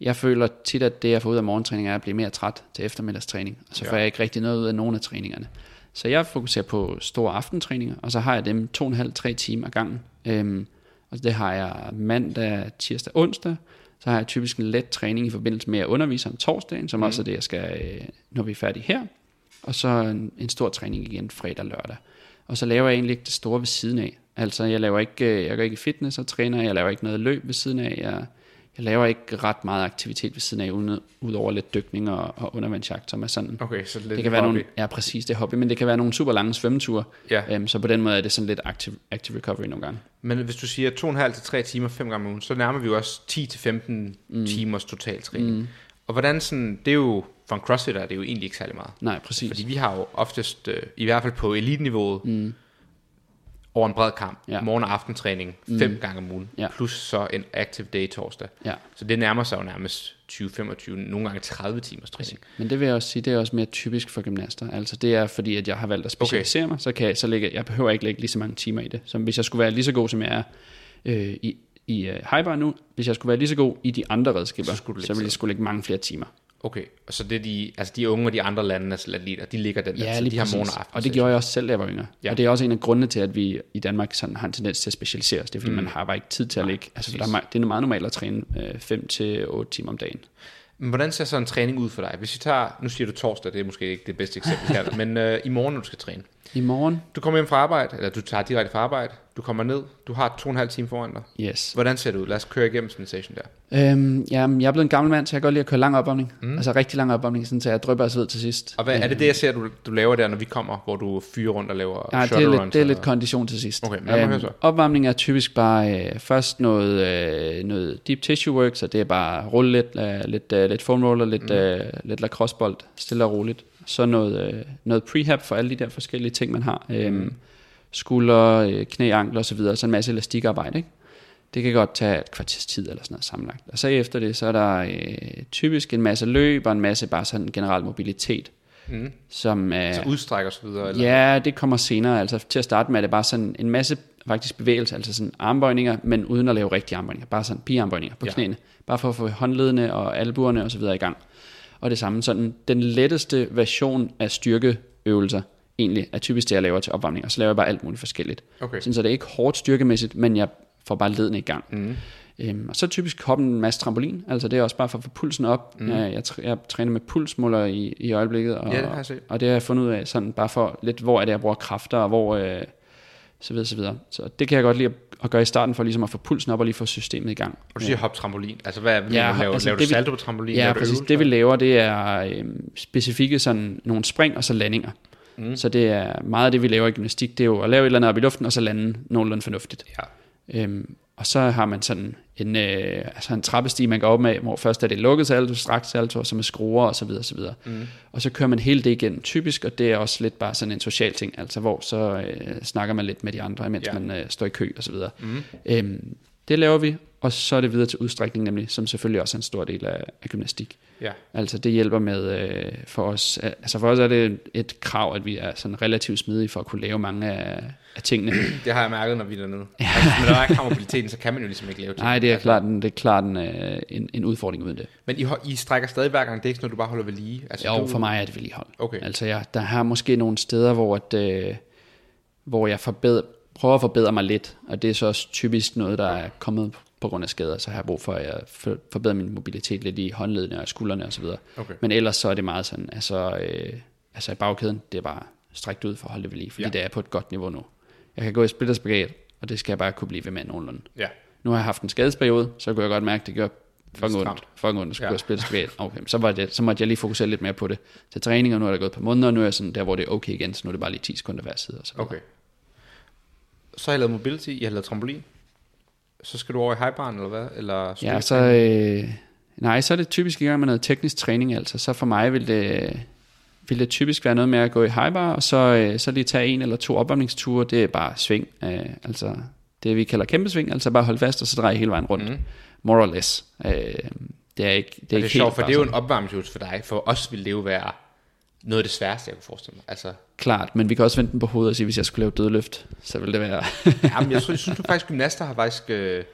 Jeg føler tit, at det jeg får ud af morgentræning er at blive mere træt til eftermiddagstræning, og så Ja. får jeg ikke rigtig noget ud af nogen af træningerne. Så jeg fokuserer på store aftentræninger, og så har jeg dem to og en halv, tre timer ad gangen. Øhm, og det har jeg mandag, tirsdag, onsdag. Så har jeg typisk en let træning i forbindelse med at undervise om torsdagen, som mm. også er det, jeg skal, øh, når vi er færdige her. Og så en, en stor træning igen fredag og lørdag. Og så laver jeg egentlig ikke det store ved siden af. Altså, jeg laver ikke, øh, jeg går ikke i fitness og træner, jeg laver ikke noget løb ved siden af. Jeg, jeg laver ikke ret meget aktivitet ved siden af, uden, udover lidt dykning og, og undervandsjagt, som er sådan. Okay, så lidt Det kan være hobby. nogle, ja præcis, det er hobby, men det kan være nogle super lange svømmeture. Ja. Øhm, så på den måde er det sådan lidt active, active recovery nogle gange. Men hvis du siger 2,5 til 3 timer fem gange om ugen, så nærmer vi jo også 10 til 15 mm. timers total træning. Mm. Og hvordan sådan, det er jo, for en crossfitter er det jo egentlig ikke særlig meget. Nej, præcis. Fordi vi har jo oftest, øh, i hvert fald på eliteniveauet, mm. Over en bred kamp, ja. Morgen- og aftentræning fem gange om ugen, Ja. plus så en active day torsdag. Ja. Så det nærmer sig jo nærmest 20-25, nogle gange 30 timers træning. Men det vil jeg også sige, det er også mere typisk for gymnaster. Altså det er fordi, at jeg har valgt at specialisere okay. mig, så kan jeg, så lægge, jeg behøver ikke lægge lige så mange timer i det. Som hvis jeg skulle være lige så god, som jeg er øh, i, i uh, highbar nu, hvis jeg skulle være lige så god i de andre redskaber, Så så, ville jeg skulle lægge mange flere timer. Okay, så det er de, altså de unge og de andre landes atleter, de ligger den der, Ja, lige de har præcis. morgen og. Og det gjorde jeg også selv, da jeg var yngre. Ja. Og det er også en af grundene til, at vi i Danmark sådan har en tendens til at specialisere os. Det er fordi, mm. man har bare ikke tid til at ligge. Altså, der er, det er meget normalt at træne 5 til 8 timer om dagen. Men hvordan ser så en træning ud for dig? Hvis vi tager, nu siger du torsdag, det er måske ikke det bedste eksempel her, men øh, i morgen, når du skal træne. I morgen, Du kommer hjem fra arbejde, eller du tager direkte fra arbejde, du kommer ned, du har to og en halv time foran dig. yes. Hvordan ser det ud? Lad os køre igennem sådan en session der. Øhm, jamen, jeg er blevet en gammel mand, så jeg kan godt lide at køre lang opvarmning. Mm. Altså rigtig lang opvarmning, sådan, så jeg drøber af sved til sidst. Og hvad, er det det, jeg ser, du, du laver der, når vi kommer, hvor du fyrer rundt og laver Ja, det er, lidt, det er lidt kondition til sidst. Okay, men høre så. opvarmning er typisk bare øh, først noget, øh, noget deep tissue work, så det er bare rulle lidt, øh, lidt, øh, lidt foam roller, lidt, mm. øh, lidt lacrossebold, stille og roligt. Så noget, øh, noget prehab for alle de der forskellige ting, man har. Mm. Skulder, øh, knæ, ankler osv., så en masse elastikarbejde, ikke? Det kan godt tage et kvarters tid eller sådan noget sammenlagt. Og så efter det, så er der øh, typisk en masse løb og en masse bare sådan generel mobilitet. Mm. Som er, Så udstræk og så videre? Eller? Ja, det kommer senere. Altså til at starte med er det bare sådan en masse faktisk bevægelser, altså sådan armbøjninger, men uden at lave rigtige armbøjninger. Bare sådan pigearmbøjninger på ja. knæene. Bare for at få håndledene og albuerne og så videre i gang. Og det samme sådan, den letteste version af styrkeøvelser egentlig er typisk det, jeg laver til opvarmning. Og så laver jeg bare alt muligt forskelligt. Okay. Sådan, så det er ikke hårdt styrkemæssigt, men jeg får bare ledene i gang. Mm. Øhm, og så typisk hoppen en masse trampolin. Altså det er også bare for at få pulsen op. Mm. Jeg, jeg, jeg træner med pulsmåler i, i øjeblikket. Og, Ja, det har jeg set. Og det har jeg fundet ud af sådan bare for lidt, hvor er det, jeg bruger kræfter, og hvor... Øh, så videre, så videre. Så det kan jeg godt lide at, at gøre i starten, for ligesom at få pulsen op og lige få systemet i gang. Og du siger hop trampolin. Altså hvad, Ja, ja, laver, altså, laver du det vi- salto på trampolin? Ja, du præcis. øvelser? Det vi laver, det er øhm, specifikke sådan nogle spring og så landinger. Mm. Så det er meget af det, vi laver i gymnastik, det er jo at lave et eller andet op i luften, og så lande nogenlunde fornuftigt. Ja. Øhm, og så har man sådan en, øh, altså en trappestige, man går op med, hvor først er det lukket salto, straks salto, og så med skruer og så videre, og så videre. Mm. Og så kører man hele det igen typisk, og det er også lidt bare sådan en social ting, altså hvor så øh, snakker man lidt med de andre, mens Ja. ja. man øh, står i kø og så videre. Mm. Øhm, det laver vi, og så er det videre til udstrækning nemlig, som selvfølgelig også er en stor del af, af gymnastik. Ja. Altså det hjælper med øh, for os. Altså for os er det et krav, at vi er sådan relativt smidige for at kunne lave mange af, af tingene. Det har jeg mærket, når vi er dernede. Ja. Altså, men når der er krav mobiliteten, så kan man jo ligesom ikke lave ting. Nej, det er Altså, klart, en, det er klart en, øh, en, en udfordring uden det. Men I, I strækker stadig hver gang, det er ikke at du bare holder ved lige? Altså, Jo, du, for mig er det vedligehold. Okay. Altså jeg, der har måske nogle steder, hvor, at, øh, hvor jeg forbedrer, prøver at forbedre mig lidt, og det er så også typisk noget, der er kommet på grund af skader, så har jeg brug for, at jeg for- forbedrer min mobilitet lidt i håndledene og skuldrene osv. Okay. Men ellers så er det meget sådan, altså, øh, altså i bagkæden, det er bare strækt ud for at holde det ved lige, fordi Ja. det er på et godt niveau nu. Jeg kan gå i split og det skal jeg bare kunne blive ved med nogenlunde. Ja. Nu har jeg haft en skadesperiode, så kunne jeg godt mærke, at det gør fucking ondt. Fucking ondt skulle Ja. ja. spille spagat. Okay, så, var det, så måtte jeg lige fokusere lidt mere på det til træning, og nu er der gået et par måneder, og nu er jeg sådan der, hvor det er okay igen, så nu er det bare lige 10 sekunder hver side. Og så. Okay. Så har jeg lavet mobility, jeg har lavet trampolin. Så skal du over i highbarn, eller hvad? Eller Ja, så, øh, nej, så er det typisk i gang med noget teknisk træning, altså. Så for mig vil det, vil det typisk være noget med at gå i high bar, og så, øh, så lige tage en eller to opvarmningsture, det er bare sving, øh, altså det vi kalder kæmpe sving, altså bare holde fast, og så dreje hele vejen rundt, mm. more or less. Øh, det er ikke, det er ikke er, det helt sjovt, for det er jo en opvarmningsøvelse for dig. For os ville det jo være noget af det sværeste, jeg kunne forestille mig. Altså, Klart, men vi kan også vende den på hovedet og sige, hvis jeg skulle lave dødløft, så ville det være... jamen, jeg, tror, jeg synes du faktisk, gymnaster har faktisk øh,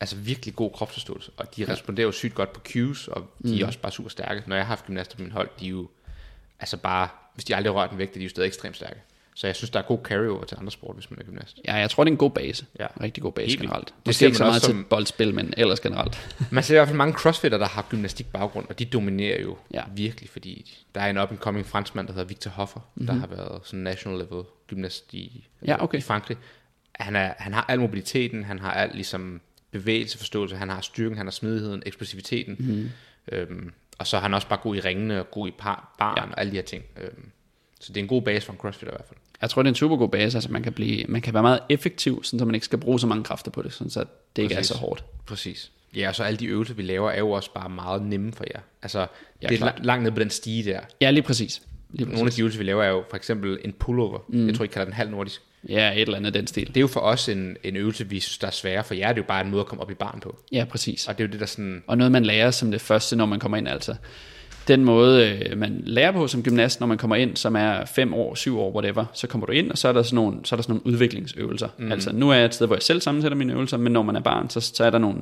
altså virkelig god kropsforståelse, og de responderer jo sygt godt på cues, og de Mm. er også bare super stærke. Når jeg har haft gymnaster på min hold, de er jo altså bare, hvis de aldrig har rørt en vægt, er de jo stadig ekstremt stærke. Så jeg synes, der er god carryover til andre sport, hvis man er gymnast. ja, jeg tror, det er en god base. Ja. Rigtig god base Helt generelt. Det Måske ser ikke så meget også til som- boldspil, men ellers generelt. Man ser i hvert fald mange crossfitter, der har gymnastik baggrund, og de dominerer jo ja. Virkelig, fordi der er en up-and-coming franskmand, der hedder Victor Hoffer, mm-hmm. der har været sådan national level gymnast i, Mhm. Ja, okay. i Frankrig. Han, er, han har al mobiliteten, han har al ligesom bevægelseforståelse, han har styrken, han har smidigheden, eksplosiviteten, Mhm. mm-hmm. øhm, og så er han også bare god i ringene og god i par, barn Ja. og alle de her ting. Øhm, så det er en god base for en crossfitter i hvert fald. Jeg tror, det er en super god base, altså man kan, blive, man kan være meget effektiv, sådan, så man ikke skal bruge så mange kræfter på det, sådan, så det ikke Præcis. er så hårdt. Præcis. Ja, og så alle de øvelser, vi laver, er jo også bare meget nemme for jer. Altså, ja, det er klart. la- langt ned på den stige der. Ja, lige præcis. Lige Nogle af præcis. de øvelser, vi laver, er jo for eksempel en pullover. Mm. Jeg tror, I kalder den halv nordisk. Ja, et eller andet den stil. Det er jo for os en, en øvelse, vi synes, der er sværere. For jer er det jo bare en måde at komme op i barn på. Ja, præcis. Og det er jo det, der sådan... Og noget, man lærer som det første, når man kommer ind, altså. Den måde, øh, man lærer på som gymnast, når man kommer ind, som er 5 år, 7 år, whatever, så kommer du ind, og så er der sådan nogle, så er der sådan nogle udviklingsøvelser. Mm. Altså, nu er jeg et sted, hvor jeg selv sammensætter mine øvelser, men når man er barn, så, så er der nogle,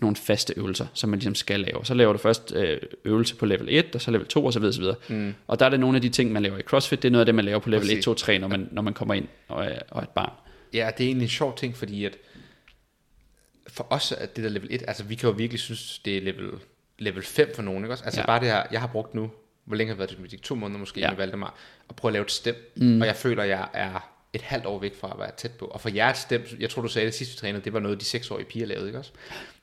nogle faste øvelser, som man ligesom skal lave. Så laver du først øh, øvelse på level 1, og så level 2, og så videre, så videre. Mm. Og der er det nogle af de ting, man laver i CrossFit, det er noget af det, man laver på level Præcis. 1, 2, 3, når man, når man kommer ind og er, og er et barn. Ja, det er egentlig en sjov ting, fordi at for os er det der level 1, altså vi kan jo virkelig synes, det er level, level 5 for nogen, ikke også? Altså ja. Bare det her, jeg har brugt nu, hvor længe har jeg været til gymnastik? To måneder måske ja. Med Valdemar, og prøve at lave et stem, mm. og jeg føler, jeg er et halvt år væk fra at være tæt på. Og for jer et stem, jeg tror du sagde det sidste vi trænede, det var noget, de seksårige piger lavede, ikke også?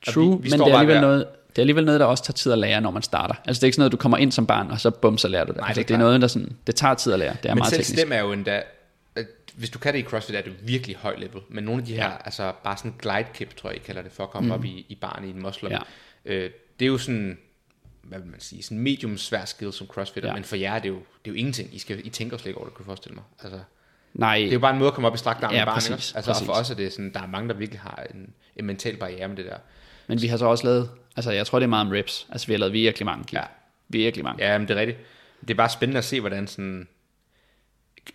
Og True, vi, vi men det er, alligevel der- noget, det er alligevel noget, der også tager tid at lære, når man starter. Altså det er ikke sådan noget, du kommer ind som barn, og så bum, så lærer du det. Nej, altså, det er det, er klart. noget, der sådan, det tager tid at lære. Det er Men meget selv teknisk. stem er jo endda, hvis du kan det i CrossFit, er det virkelig høj level. Men nogle af de her, ja. altså bare sådan glide kip, tror jeg, I kalder det, for at komme mm. op i, i barn i en muscle. Ja. Øh, det er jo sådan, hvad vil man sige, sådan medium svær skill som crossfitter, ja. Men for jer er det jo, det er jo ingenting. I, skal, I tænker slet ikke over det, kunne forestille mig. Altså, Nej, det er jo bare en måde at komme op i strakt arm Ja, med præcis, også? Altså, og for præcis. os er det sådan, der er mange, der virkelig har en, en mental barriere med det der. men vi har så også lavet, altså jeg tror, det er meget om reps. Altså vi har lavet virkelig mange. Ja. Virkelig mange. Ja, men det er rigtigt. Det er bare spændende at se, hvordan sådan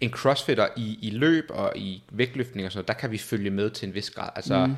en crossfitter i, i løb og i vægtløftning og sådan noget, der kan vi følge med til en vis grad. Altså, mm.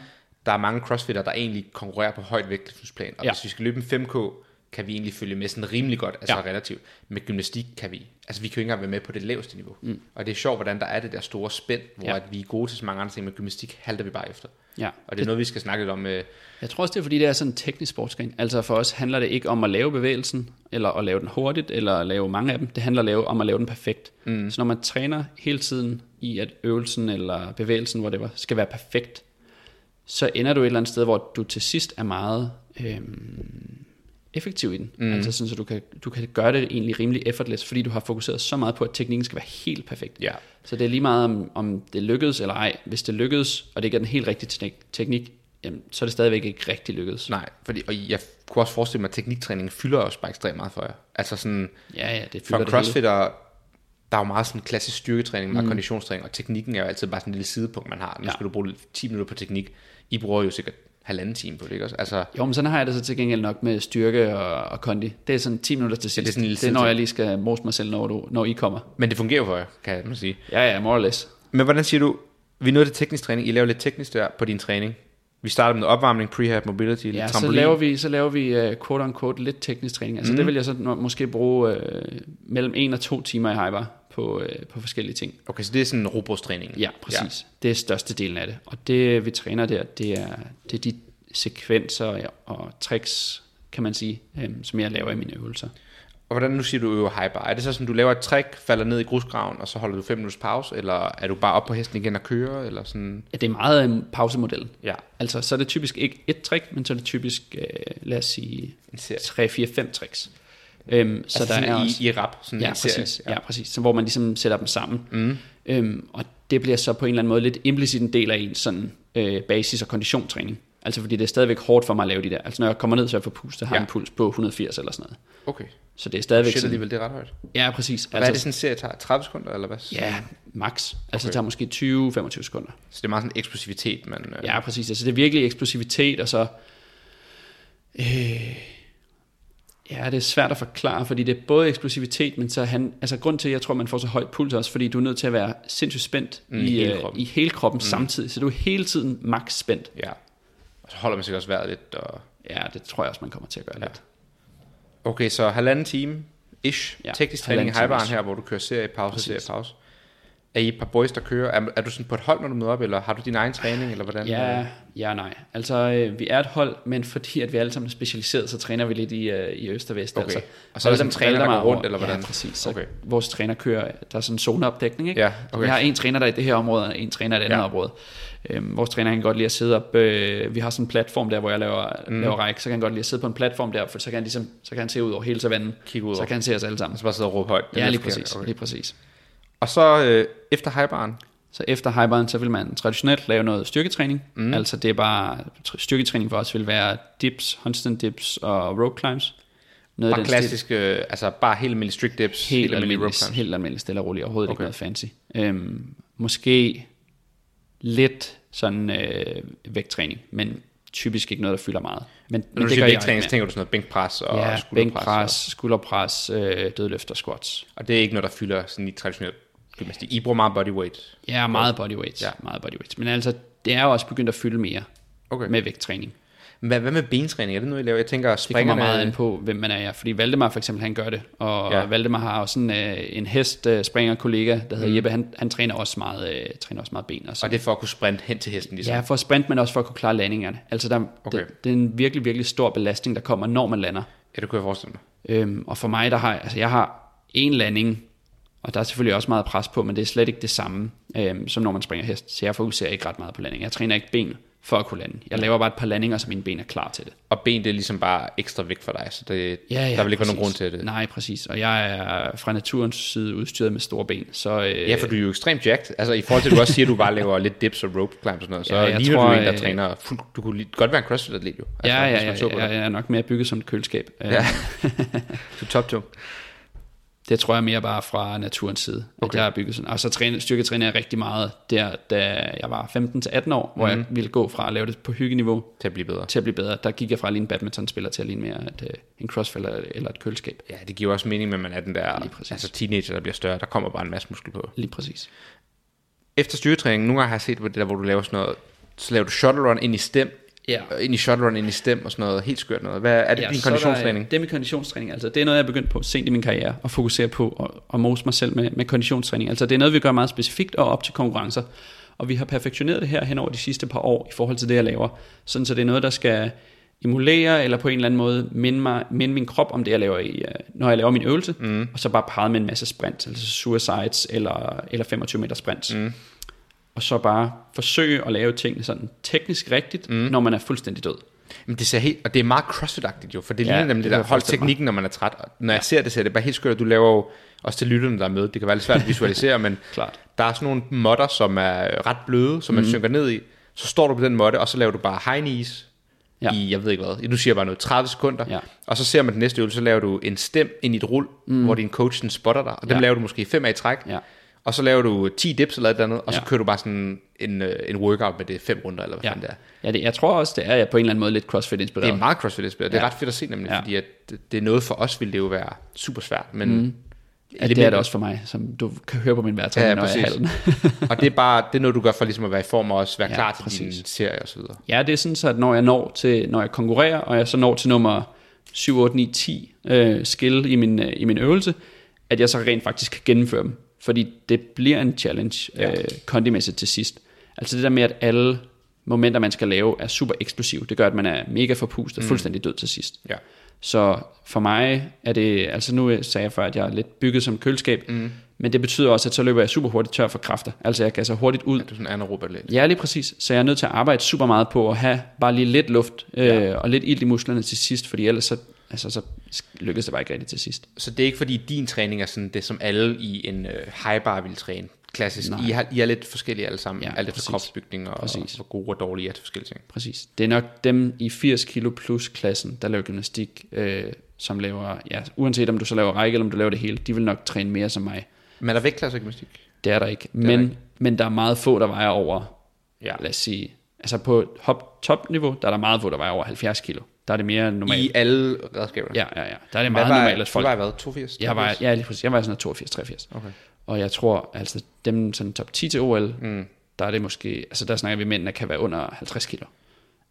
Der er mange crossfitter, der egentlig konkurrerer på højt vægtløftningsplan, og ja. Hvis vi skal løbe en 5K, kan vi egentlig følge med sådan rimelig godt, altså ja. Relativt. Med gymnastik kan vi, altså vi kan jo ikke engang være med på det laveste niveau. Mm. Og det er sjovt, hvordan der er det der store spænd, hvor ja. At vi er gode til så mange andre ting, men gymnastik halter vi bare efter. Ja. Og det er noget, vi skal snakke lidt om. Øh, Jeg tror også, det er fordi, det er sådan en teknisk sportsgren. Altså for os handler det ikke om at lave bevægelsen, eller at lave den hurtigt, eller at lave mange af dem. Det handler lave, om at lave den perfekt. Mm. Så når man træner hele tiden i, at øvelsen eller bevægelsen, hvor det var, skal være perfekt, så ender du et eller andet sted, hvor du til sidst er meget øhm, effektiv i den. Mm. Altså sådan, så du kan, du kan gøre det egentlig rimelig effortless, fordi du har fokuseret så meget på, at teknikken skal være helt perfekt. Ja. Så det er lige meget, om, om det lykkedes eller ej. Hvis det lykkedes, og det ikke er den helt rigtige teknik, teknik jamen, så er det stadigvæk ikke rigtig lykkedes. Nej, fordi, og jeg kunne også forestille mig, at tekniktræning fylder også bare ekstremt meget for jer. Altså sådan, Ja, ja, det for fylder hele. crossfitter, der er jo meget sådan klassisk styrketræning, meget mm. konditionstræning, og teknikken er jo altid bare sådan en lille sidepunkt, man har. Nu Ja. skal du bruge 10 minutter på teknik. I bruger jo sikkert halvanden time på det, ikke også? Altså, Jo, men sådan har jeg det så til gengæld nok med styrke og, og kondi. Det er sådan 10 minutter til sidst. det er sådan en lille det er, når jeg lige skal mose mig selv, når, du, når I kommer. men det fungerer for jer, kan man sige. Ja, ja, more or less. Men hvordan siger du, vi nåede til teknisk træning, I laver lidt teknisk der på din træning. Vi starter med opvarmning, prehab, mobility, lidt Ja, så trampolin. laver vi, så laver vi uh, quote on quote lidt teknisk træning. Altså mm. det vil jeg så måske bruge uh, mellem en og to timer i hyper på, uh, på forskellige ting. Okay, så det er sådan robrudstræning. Ja, præcis. Ja. Det er største delen af det. Og det vi træner der, det er, det er de sekvenser og tricks, kan man sige, um, som jeg laver i mine øvelser. Og hvordan nu siger du øver hyper? Er det så sådan, du laver et trick, falder ned i grusgraven, og så holder du 5 minutters pause, eller er du bare op på hesten igen og kører, eller sådan? Ja, det er meget en pausemodel. Ja, Altså, så er det typisk ikke et trick, men så er det typisk, øh, lad os sige, en serie. 3, 4, 5 tricks. Øhm, så altså der er i, også, i rap, sådan ja, en præcis, ja. ja, præcis. Så hvor man ligesom sætter dem sammen. Mm. Øhm, og det bliver så på en eller anden måde lidt implicit en del af en sådan øh, basis- og konditionstræning. Altså fordi det er stadigvæk hårdt for mig at lave de der. Altså når jeg kommer ned, så jeg får pustet, har Ja. en puls på 180 eller sådan noget. Okay. Så det er stadigvæk Shit sådan, alligevel, det er ret højt. Ja, præcis. Hvad er det sådan en serie tager? 30 sekunder, eller hvad? Ja, max. Altså Okay. det tager måske 20-25 sekunder. Så det er meget sådan eksplosivitet, man... Øh, Ja, præcis. Altså det er virkelig eksplosivitet, og så... Øh, ja, det er svært at forklare, fordi det er både eksplosivitet, men så han... Altså grund til, at jeg tror, man får så høj puls også, fordi du er nødt til at være sindssygt spændt Mm, i, i hele øh, kroppen. i hele kroppen mm. samtidig. Så du er hele tiden max spændt. ja. Og så holder man sikkert også vejret lidt. Og... Ja, det tror jeg også, man kommer til at gøre ja. lidt. Okay, så halvanden time ish. Ja, teknisk træning i ish. her, hvor du kører serie, pause, Præcis. serie, pause. Er I et par boys, der kører? Er, er du sådan på et hold, når du møder op, eller har du din egen træning, eller hvordan? Ja, ja nej. Altså, øh, vi er et hold, men fordi at vi alle sammen er specialiseret, så træner vi lidt i, øh, i øst og vest. Okay. Altså, Og så er der sådan en træner, der går rundt, eller hvordan? Ja, præcis. Så Okay. vores træner kører, der er sådan en zoneopdækning, ikke? Ja, Så okay. Vi har en træner, der er i det her område, og en træner i det andet Ja. område. Øhm, vores træner kan godt lide at sidde op, øh, vi har sådan en platform der, hvor jeg laver, mm. laver række, så kan han godt lide at sidde på en platform der, for så kan han, ligesom, så kan han se ud over hele savannen. Kigge ud Så over. kan han se os alle sammen. Og så bare sidde og råbe højt. Ja, lige præcis, Okay. lige præcis. Og så øh, efter hyperen, Så efter hyperen, så vil man traditionelt lave noget styrketræning. Mm. Altså det er bare, styrketræning for os vil være dips, handstand dips og rope climbs. Noget bare klassisk, øh, altså bare helt almindelig strict dips, Helt, helt almindelig rope climbs. helt almindelig stille og roligt, overhovedet okay. Ikke noget fancy. Øhm, måske lidt sådan øh, vægttræning, men typisk ikke noget, der fylder meget. Men, Når du det siger vægttræning, ikke så tænker du sådan noget bænkpres og. Ja, skulderpres. bænkpres, skulderpres, øh, dødløft og squats. Og, og det er ikke noget, der fylder sådan i traditionel gymnastik. I bruger meget bodyweight. Ja, meget bodyweight. Ja. Meget bodyweight. Men altså, det er jo også begyndt at fylde mere Okay. med vægttræning. Hvad, hvad med bentræning? Er det noget, I laver? Jeg tænker, Det kommer springerne... meget an på, hvem man er. Fordi Valdemar for eksempel, han gør det. Og Ja. Valdemar har også sådan, øh, en hest øh, springer kollega, der hedder mm. Jeppe. Han, han træner også meget, øh, træner også meget ben. Og, Og sådan. det er for at kunne sprinte hen til hesten, ligesom? Ja, for at sprinte, men også for at kunne klare landingerne. Altså, der, okay. det, det, er en virkelig, virkelig stor belastning, der kommer, når man lander. ja, det kunne jeg forestille mig. Øhm, og for mig, der har altså, jeg har en landing, og der er selvfølgelig også meget pres på, men det er slet ikke det samme, øhm, som når man springer hest. Så jeg fokuserer ikke ret meget på landing. Jeg træner ikke ben for at kunne lande. Jeg laver bare et par landinger, så mine ben er klar til det. Og ben, det er ligesom bare ekstra vægt for dig, så det, Ja, ja, der vil ikke være nogen grund præcis. til det. Nej, præcis. Og jeg er fra naturens side udstyret med store ben. Så, øh, Ja, for du er jo ekstremt jacked. Altså i forhold til, at du også siger, at du bare laver lidt dips og rope climbs og sådan noget, så Ja, jeg ligner tror, du en, der øh, træner fuld, Du kunne godt være en crossfit-atlet jo. Altså, ja, ja, ja, ja, dig. jeg er nok mere bygget som et køleskab. Øh, Ja. Du er top to. Det tror jeg mere bare fra naturens side, okay. At jeg har bygget sådan. Og så træne, styrketræner jeg rigtig meget der, da jeg var 15-18 år, hvor Mhm. jeg ville gå fra at lave det på hyggeniveau Til at blive bedre. til at blive bedre. Der gik jeg fra at ligne en badmintonspiller til at ligne mere et, øh, en crossfit eller, et køleskab. Ja, det giver også mening, at man er den der Lige altså teenager, der bliver større. Der kommer bare en masse muskel på. Lige præcis. Efter styrketræning, nogle gange har jeg set det der, hvor du laver sådan noget, så laver du shuttle run ind i stem, Ja. øh, ind i shuttle run ind i stem og sådan noget helt skørt noget. Hvad er det Ja, din der, konditionstræning? øh, Det er min konditionstræning. Altså, det er noget, jeg er begyndt på sent i min karriere at fokusere på og, og mose mig selv med, med konditionstræning. Altså, det er noget, vi gør meget specifikt og op til konkurrencer. Og vi har perfektioneret det her hen over de sidste par år i forhold til det, jeg laver. Sådan, så det er noget, der skal emulere eller på en eller anden måde minde, mig, minde min krop om det, jeg laver, i, øh, når jeg laver min øvelse. Mm. Og så bare parret med en masse sprints, altså suicides eller, eller 25 meter sprints. Mm. Og så bare forsøge at lave tingene sådan teknisk rigtigt, mm. når man er fuldstændig død. Men det ser helt, og det er meget crossfit jo, for det Ja, ligner nemlig det der jeg hold teknikken, når man er træt. Og når jeg ser det, ser det bare helt skørt, at du laver jo, også til lytterne, der er med, det kan være lidt svært at visualisere, men Klart. der er sådan nogle modder, som er ret bløde, som man Mhm. synker ned i. Så står du på den måtte, og så laver du bare high knees Ja. i, jeg ved ikke hvad, du siger bare noget, 30 sekunder, Ja. og så ser man den næste øvelse, så laver du en stem ind i et rul, mm. hvor din coach den spotter dig, og dem Ja. laver du måske fem af i træk, Ja. Og så laver du 10 dips eller et eller andet, og så Ja. kører du bare sådan en, øh, en workout med det fem runder, eller hvad Ja, fanden det er. ja det, jeg tror også, det er på en eller anden måde lidt CrossFit-inspireret. Det er meget crossfit inspireret. Det er ret fedt at se nemlig, Ja. fordi at det, er noget for os, ville det jo være super svært, men mm. Ja, det er det også for mig, som du kan høre på min værtræning, Ja, når jeg er og det er bare det er noget, du gør for ligesom at være i form og også være Ja, klar til præcis. din serie og så videre. Ja, det er sådan, så at når jeg når til, når jeg konkurrerer, og jeg så når til nummer 7, 8, 9, 10 øh, skill i min, øh, i min øvelse, at jeg så rent faktisk kan gennemføre dem. Fordi det bliver en challenge Ja. øh, kondimæssigt til sidst. Altså det der med, at alle momenter, man skal lave, er super eksplosive. Det gør, at man er mega forpustet, mm. fuldstændig død til sidst. Ja. Så for mig er det, altså nu sagde jeg før, at jeg er lidt bygget som køleskab, mm. men det betyder også, at så løber jeg super hurtigt tør for kræfter. Altså jeg gasser hurtigt ud, Du er sådan anaerob atlet. Ja, lige præcis. Så jeg er nødt til at arbejde super meget på at have bare lige lidt luft øh, ja. og lidt ild i musklerne til sidst, fordi ellers så, altså, så lykkes det bare ikke rigtigt til sidst. Så det er ikke fordi din træning er sådan det, som alle i en øh, high bar vil træne. Klassisk. Nej. I, har, I er lidt forskellige alle sammen. Ja, alt efter kropsbygning og, og hvor gode og dårlige er til forskellige ting. Præcis. Det er nok dem i 80 kilo plus klassen, der laver gymnastik, øh, som laver, ja, uanset om du så laver række eller om du laver det hele, de vil nok træne mere som mig. Men er der vægtklasser i gymnastik? Det er der ikke. er Men, der ikke. men der er meget få, der vejer over, Ja. lad os sige, altså på hop, topniveau, der er der meget få, der vejer over 70 kilo. Der er det mere normalt. I alle redskaber? Ja, ja, ja. Der er det meget normalt, at folk... Du var hvad? 82? Jeg var, 83? ja, lige præcis. Jeg var sådan noget 82-83. Okay. Og jeg tror, altså dem sådan top 10 til OL, mm. der er det måske, altså der snakker vi mænd, der kan være under 50 kilo.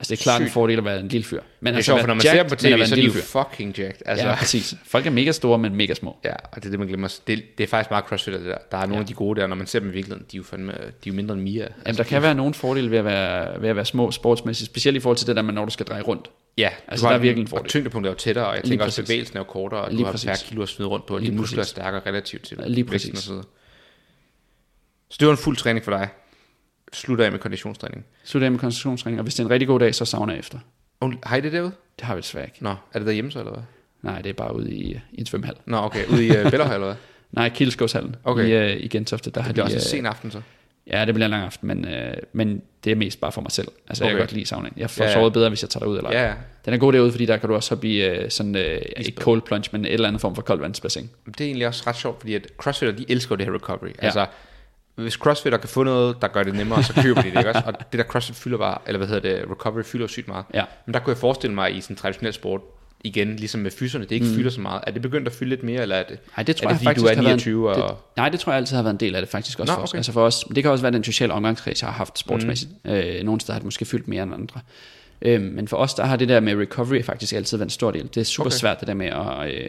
Altså det er klart en fordel at være en lille fyr. Men Det er altså, sjovt, for når man jacked, ser på tv, så er de jo fucking jacked. Altså, Ja, præcis. Folk er mega store, men mega små. Ja, og det er det, man glemmer. Det, det er faktisk meget crossfit, det der. Der er nogle Ja. af de gode der, når man ser dem i virkeligheden, de er jo, fandme, de er jo mindre end Mia. Altså, Jamen, der kan være nogle fordele ved at være, ved at være små sportsmæssigt, specielt i forhold til det der med, når du skal dreje rundt. Ja, Altså, der er virkelig en Og fordel. tyngdepunktet er jo tættere, og jeg Lige tænker også, at bevægelsen er jo kortere, og Lige du har færre præcis. kilo at smide rundt på, og dine muskler er stærkere relativt til Lige præcis. og. Så det var en fuld træning for dig. Slutter af med konditionstræning. Så det er med koncentrationstræning, og hvis det er en rigtig god dag, så savner jeg efter. Og Har I det derude? Det har vi desværre ikke. Nå, er det derhjemme så, eller hvad? Nej, det er bare ude i, i en svømmehal. Nå, okay. Ude i uh, Bellerhøj, eller hvad? Nej, Kildeskovshallen Okay. i, uh, i Gentofte. Der har Det bliver de, også øh, en sen aften så. Ja, det bliver en lang aften, men, øh, men det er mest bare for mig selv. Altså, okay. jeg kan godt lide saunaen. Jeg får Ja, ja, sovet bedre, hvis jeg tager derud eller. Ja, ja. Den er god derude, fordi der kan du også hoppe i øh, sådan, øh, ikke cold plunge, men et eller andet form for koldvandsbassin. Det er egentlig også ret sjovt, fordi at crossfitter, de elsker det her recovery. Ja. Altså, hvis crossfitter kan få noget, der gør det nemmere, så køber de det, ikke også? Og det der crossfit fylder bare, eller hvad hedder det, recovery fylder sygt meget. Ja. Men der kunne jeg forestille mig i sådan en traditionel sport, igen, ligesom med fyserne, det ikke mm. fylder så meget. Er det begyndt at fylde lidt mere, eller er det, Nej, det tror er det jeg fordi, faktisk du er har været en- 29 og... Det, nej, det tror jeg altid har været en del af det faktisk også Nå, for os. okay. Altså for os. Det kan også være den sociale omgangskreds, jeg har haft sportsmæssigt. Mm. Øh, nogle steder har det måske fyldt mere end andre. Øh, men for os, der har det der med recovery faktisk altid været en stor del. Det er super okay. svært det der med at, øh,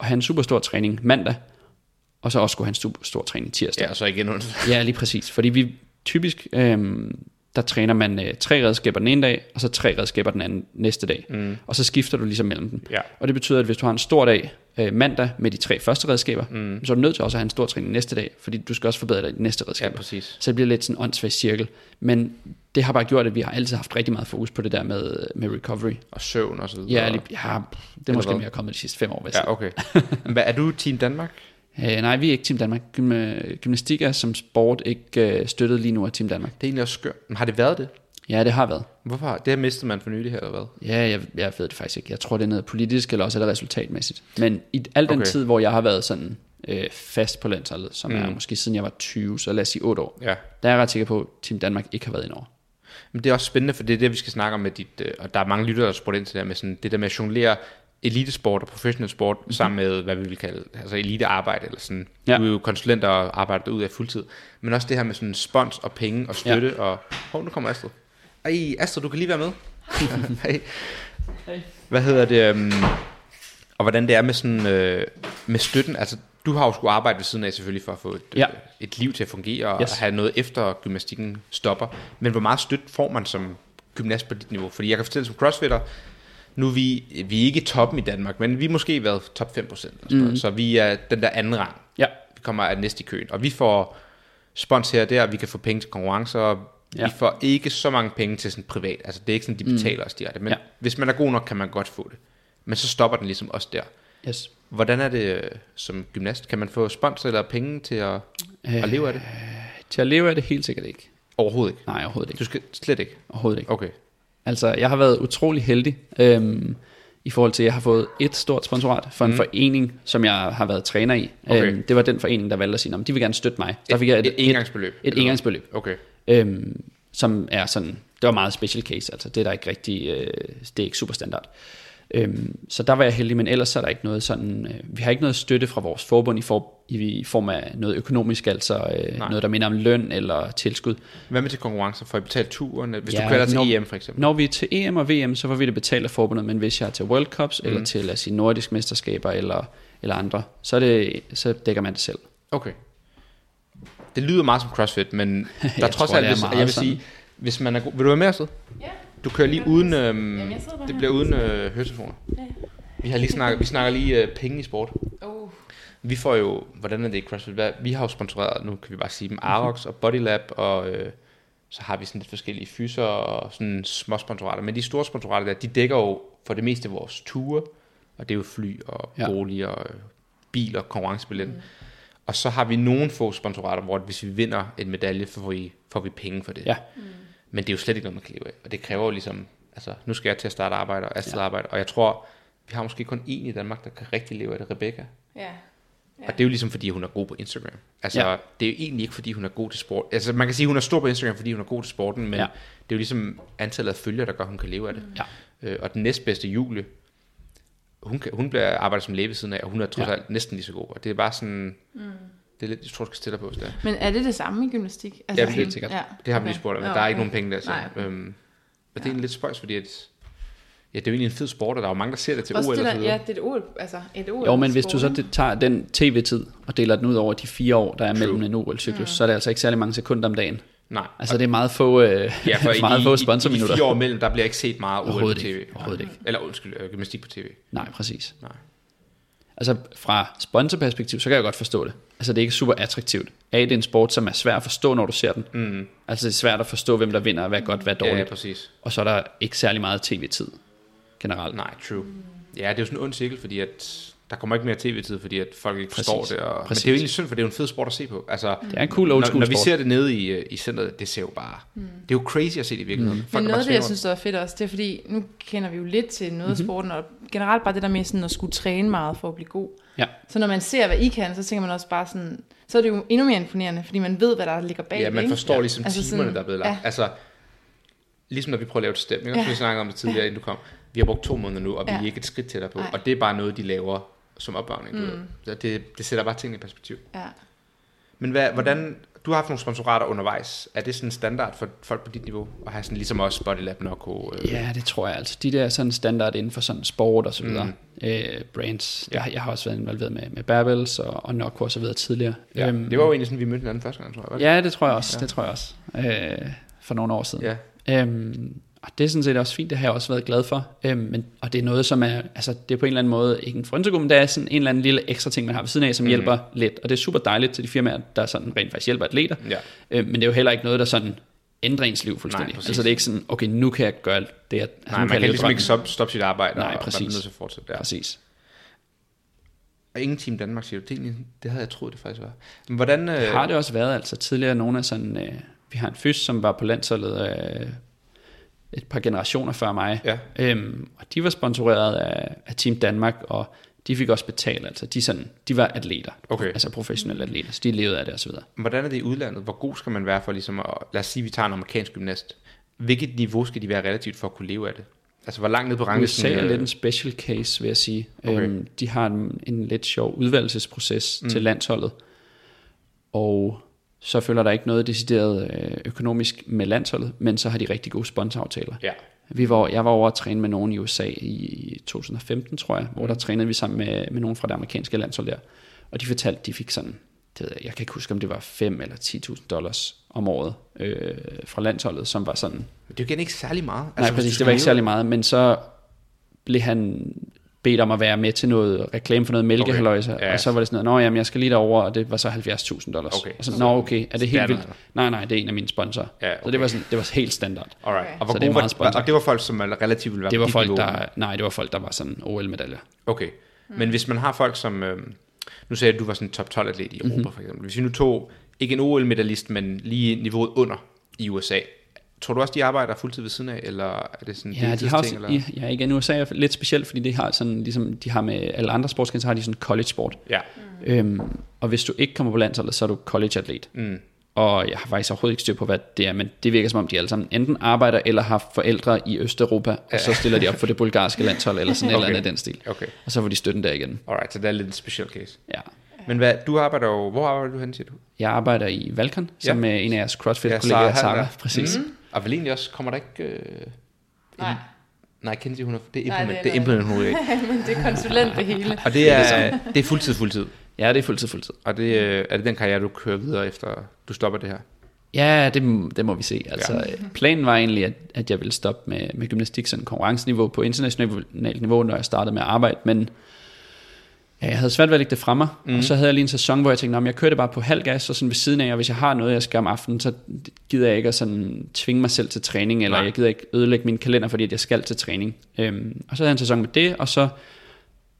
at have en super stor træning mandag, og så også skulle have en super stor træning tirsdag. Ja, så igen. Ja, lige præcis. Fordi vi typisk, øhm, der træner man øh, tre redskaber den ene dag, og så tre redskaber den anden næste dag. Mm. Og så skifter du ligesom mellem dem. Ja. Og det betyder, at hvis du har en stor dag øh, mandag med de tre første redskaber, mm. så er du nødt til også at have en stor træning næste dag, fordi du skal også forbedre dig i de næste Ja, redskaber. præcis. Så det bliver lidt sådan en åndssvag cirkel. Men det har bare gjort, at vi har altid haft rigtig meget fokus på det der med, med recovery. Og søvn og så videre. Ja, lige, ja det er måske mere kommet de sidste fem år, Ja, okay. Hvad, er du Team Danmark? Øh, nej, vi er ikke Team Danmark. Gym, øh, gymnastik er som sport ikke øh, støttet lige nu af Team Danmark. Det er egentlig også skørt. Men har det været det? Ja, det har været. Hvorfor? Det har mistet man for nylig her, eller hvad? Ja, jeg, jeg ved det faktisk ikke. Jeg tror, det er noget politisk, eller også er det resultatmæssigt. Men i al den Okay. tid, hvor jeg har været sådan øh, fast på landsholdet, som mm. er måske siden jeg var 20, så lad os sige 8 år, Ja. der er jeg ret sikker på, at Team Danmark ikke har været ind over. Men det er også spændende, for det er det, vi skal snakke om med dit, øh, og der er mange lyttere, der har spurgt ind til det her med sådan, det der med at jonglere elitesport og professionel sport mm-hmm. sammen med, hvad vi vil kalde, altså elitearbejde, eller sådan. Ja. Du er jo konsulent og arbejder ud af fuldtid. Men også det her med sådan spons og penge og støtte, ja. og... Hov, nu kommer Astrid. Ej, Astrid, du kan lige være med. Hej. Hej. Hvad hedder det? Um, og hvordan det er med sådan, øh, med støtten, altså du har jo skulle arbejde ved siden af selvfølgelig for at få et, Ja. øh, et liv til at fungere og Yes. have noget efter gymnastikken stopper. Men hvor meget støtte får man som gymnast på dit niveau? Fordi jeg kan fortælle som crossfitter, nu er vi, vi er ikke toppen i Danmark, men vi er måske været top 5%. Mm. Så vi er den der anden rang. Ja. Vi kommer af næste i køen. Og vi får spons her og der, vi kan få penge til konkurrencer. Ja. Vi får ikke så mange penge til sådan privat. Altså, det er ikke sådan, de betaler mm. os direkte. Men Ja. hvis man er god nok, kan man godt få det. Men så stopper den ligesom også der. Yes. Hvordan er det øh, som gymnast? Kan man få sponsor eller penge til at, øh, at leve af det? Til at leve af det helt sikkert ikke. Overhovedet ikke. Nej, overhovedet ikke. Du skal slet ikke. Overhovedet ikke. Okay. Altså, jeg har været utrolig heldig øhm, i forhold til, at jeg har fået et stort sponsorat for en mm. forening, som jeg har været træner i. Okay. Øhm, det var den forening, der valgte at sige, at de vil gerne støtte mig. Der fik jeg Et, et engangsbeløb. Et, et engangsbeløb? Okay. øhm, som er sådan, det var meget special case, altså det er der ikke rigtig, øh, det er ikke super standard. Øhm, så der var jeg heldig, men ellers så er der ikke noget sådan, øh, vi har ikke noget støtte fra vores forbund i, for, i, i form af noget økonomisk, altså øh, Nej. noget, der minder om løn eller tilskud. Hvad med til konkurrencer? Får I betalt turen? Hvis Ja, du kvalder til når- EM for eksempel? Når vi er til EM og VM, så får vi det betalt af forbundet, men hvis jeg er til World Cups, mm. eller til lad os sige, nordisk mesterskaber eller, eller andre, så, er det, så dækker man det selv. Okay. Det lyder meget som CrossFit, men der er Jeg trods alt, er hvis, meget jeg vil sådan. sige, hvis man er god... Vil du være med os? Ja. Du kører lige uden... Øhm, det bliver uden øh, høretelefoner. Ja. Vi har lige snakket, vi snakker lige øh, penge i sport. Oh. Vi får jo, hvordan er det i CrossFit? Hvad- Vi har jo sponsoreret, nu kan vi bare sige dem, Arox og Bodylab, og øh, så har vi sådan lidt forskellige fyser og sådan små sponsorater. Men de store sponsorater der, de dækker jo for det meste vores ture, og det er jo fly og Ja. boliger og øh, bil og konkurrencebilletten. Mm. Og så har vi nogle få sponsorater, hvor hvis vi vinder en medalje, får vi, får vi penge for det. Ja. Men det er jo slet ikke noget, man kan leve af. Og det kræver jo ligesom, altså nu skal jeg til at starte arbejde, og Astrid ja. arbejde, og jeg tror, vi har måske kun én i Danmark, der kan rigtig leve af det, Rebecca. Ja. Ja. Og det er jo ligesom, fordi hun er god på Instagram. Altså, Ja. det er jo egentlig ikke, fordi hun er god til sport. Altså, man kan sige, hun er stor på Instagram, fordi hun er god til sporten, men Ja. det er jo ligesom antallet af følgere, der gør, at hun kan leve af det. Ja. Øh, og den næstbedste Julie, hun, kan, hun bliver arbejder som læge ved siden af, og hun er trods ja. alt næsten lige så god. Og det er bare sådan, mm. Det er lidt, jeg tror, du skal stille dig på der. Men er det det samme i gymnastik? Altså, Ja, det er helt sikkert. Det har vi lige spurgt om, men der er ikke okay. nogen penge der. Så. Nej, okay. Øhm, og det er lidt spøjs, fordi at, ja, det er jo egentlig en fed sport, og der er jo mange, der ser det til Også OL det og der, videre. ja, det er et OL, altså et OL Jo, men hvis du så ikke? det, tager den tv-tid og deler den ud over de fire år, der er True. mellem en OL-cyklus, så er det altså ikke særlig mange sekunder om dagen. Nej, Altså det er meget få, øh, Ja, for i, meget de, få i, i de sponsorminutter. fire år mellem, der bliver ikke set meget OL på tv. ikke, overhovedet Nej. Eller undskyld, øh, gymnastik på tv. Nej, præcis. Nej. Altså fra sponsorperspektiv, så kan jeg godt forstå det. Altså det er ikke super attraktivt. A, det er en sport, som er svær at forstå, når du ser den. Mm. Altså det er svært at forstå, hvem der vinder, hvad er godt, hvad er Ja, ja, dårligt. præcis. Og så er der ikke særlig meget tv-tid generelt. Nej, true. Ja, det er jo sådan en ond cirkel, fordi at der kommer ikke mere tv-tid, fordi at folk ikke forstår Præcis. det. Og, men det er jo egentlig synd, for det er jo en fed sport at se på. Altså, Det er en cool old når, school når vi sport. ser det nede i, øh, i centret, det ser jo bare... Mm. Det er jo crazy at se det i virkeligheden. Mm. Men noget af det, jeg synes, der er fedt også, det er fordi, nu kender vi jo lidt til noget af Mhm. sporten, og generelt bare det der med sådan at skulle træne meget for at blive god. Ja. Så når man ser, hvad I kan, så tænker man også bare sådan, så er det jo endnu mere imponerende, fordi man ved, hvad der ligger bag Ja, man ikke? forstår ligesom Altså timerne, sådan- der er blevet lagt. ja. Altså, ligesom når vi prøver at lave et step, ikke? Ja. Ja. vi snakkede om det tidligere, inden du kom. Vi har brugt to måneder nu, og vi Ja. er ikke et skridt tættere på. Nej. Og det er bare noget, de laver som opvarmning. Mm. Så det, det sætter bare tingene i perspektiv. Ja. Men hvad, hvordan, du har haft nogle sponsorater undervejs. Er det sådan standard for folk på dit niveau? At have sådan ligesom også Bodylab, Nokko? Øh, Ja, det tror jeg altså. De der sådan standard inden for sådan sport og så videre. Mm. Øh, brands. Jeg, jeg har også været involveret med, med Barbells og, og Nokko og så videre tidligere. ja. Øhm, det var jo egentlig sådan, vi mødte hinanden første gang, tror jeg. var det? Ja, det tror jeg også. Ja. Det tror jeg også. Øh, for nogle år siden. ja. Øhm, og det er sådan set også fint, det har jeg også været glad for. Øhm, men, og det er noget, som er, altså det er på en eller anden måde ikke en frontego, men det er sådan en eller anden lille ekstra ting, man har ved siden af, som mm. hjælper lidt. Og det er super dejligt til de firmaer, der sådan rent faktisk hjælper atleter. Ja. Øhm, men det er jo heller ikke noget, der sådan ændrer ens liv fuldstændig. Nej, præcis. altså det er ikke sådan, okay, nu kan jeg gøre det. Jeg, altså, Nej, man kan, leve ligesom drømmen. ikke stoppe, stoppe sit arbejde, Nej, og, og præcis. man er nødt til at fortsætte der. Præcis. Og ingen Team Danmark siger. Det, egentlig- det havde jeg troet, det faktisk var. Men hvordan... Øh, har det også været, altså tidligere nogle af sådan, øh, vi har en fys, som var på landsholdet øh, et par generationer før mig, Ja. øhm, og de var sponsoreret af, af Team Danmark, og de fik også betalt, altså de, sådan, de var atleter, Okay. altså professionelle atleter, så de levede af det og så videre. Hvordan er det i udlandet? Hvor god skal man være for ligesom at... Lad os sige, vi tager en amerikansk gymnast. Hvilket niveau skal de være relativt for at kunne leve af det? Altså, hvor langt ned på ranglisten... USA er øh, lidt en special case, vil jeg sige. Okay. Øhm, de har en, en lidt sjov udvalgelsesproces mm. til landsholdet, og så følger der ikke noget decideret øh, økonomisk med landsholdet, men så har de rigtig gode sponsoraftaler. Ja. Vi var, jeg var over at træne med nogen i USA i 2015, tror jeg, hvor der trænede vi sammen med, med nogen fra det amerikanske landshold der. Og de fortalte, de fik sådan, det ved jeg, jeg kan ikke huske, om det var 5 eller 10.000 dollars om året øh, fra landsholdet, som var sådan, Men det er jo ikke særlig meget. nej hvis præcis, det var ikke særlig meget, men så blev han bedt om at være med til noget reklame for noget mælkehaløjse, Okay. Ja. og så var det sådan noget, nå jamen, jeg skal lige derover, og det var så 70.000 dollars. Okay. Og så, nå okay, er det helt Standard. vildt? Nej, nej, det er en af mine sponsorer. Ja, Så okay. det var, sådan, det var helt standard. Alright. Okay. Og, hvor Så det er var, meget sponsor. og det var folk, som er relativt ville være Det var folk, niveau. der, nej, det var folk, der var sådan OL-medaljer. Okay. Men hvis man har folk som... Øh, nu sagde du, at du var sådan top 12 atlet i Europa, Mhm. mm-hmm. for eksempel. Hvis vi nu tog, ikke en OL-medalist, men lige niveauet under i USA. Tror du også, de arbejder fuldtid ved siden af, eller er det sådan en Ja, de har også, eller? ja, ja, igen, USA er lidt specielt, fordi de har sådan, ligesom de har med alle andre sportsgrene, så har de sådan college sport. Ja. Øhm, og hvis du ikke kommer på landsholdet, så er du college-atlet. Mm. Og jeg har faktisk overhovedet ikke styr på, hvad det er, men det virker som om, de alle sammen enten arbejder eller har forældre i Østeuropa, og så stiller de op for det bulgarske landshold, eller sådan okay. eller andet den stil. Okay. Og så får de støtten der igen. Alright, så det er lidt en special case. Ja. Men hvad, du arbejder jo... Hvor arbejder du hen, siger du? Jeg arbejder i Valkon, Ja. som med en af jeres Ja, CrossFit-kollegaer, Sara, Sara. ja. Præcis. Mm. Og vel egentlig også, kommer der ikke... Øh, Nej, nej, Kenzie, hun er, det er Nej, implement, det det er er implement, hun er ikke. men det er konsulent det hele. Og det er, det er fuldtid, fuldtid. Ja, det er fuldtid, fuldtid. Og det, øh, er det den karriere, du kører videre efter, du stopper det her? Ja, det, må- det må vi se. Altså, ja. Planen var egentlig, at, at jeg ville stoppe med, med gymnastik, sådan konkurrenceniveau på internationalt niveau, når jeg startede med at arbejde, men jeg havde svært ved at lægge det fra mig, mm. og så havde jeg lige en sæson, hvor jeg tænkte, "Nå, men jeg kører det bare på halv gas, og sådan ved siden af, og hvis jeg har noget, jeg skal om aftenen, så gider jeg ikke at sådan tvinge mig selv til træning, eller Nej. jeg gider ikke ødelægge min kalender, fordi at jeg skal til træning. Øhm, og så havde jeg en sæson med det, og så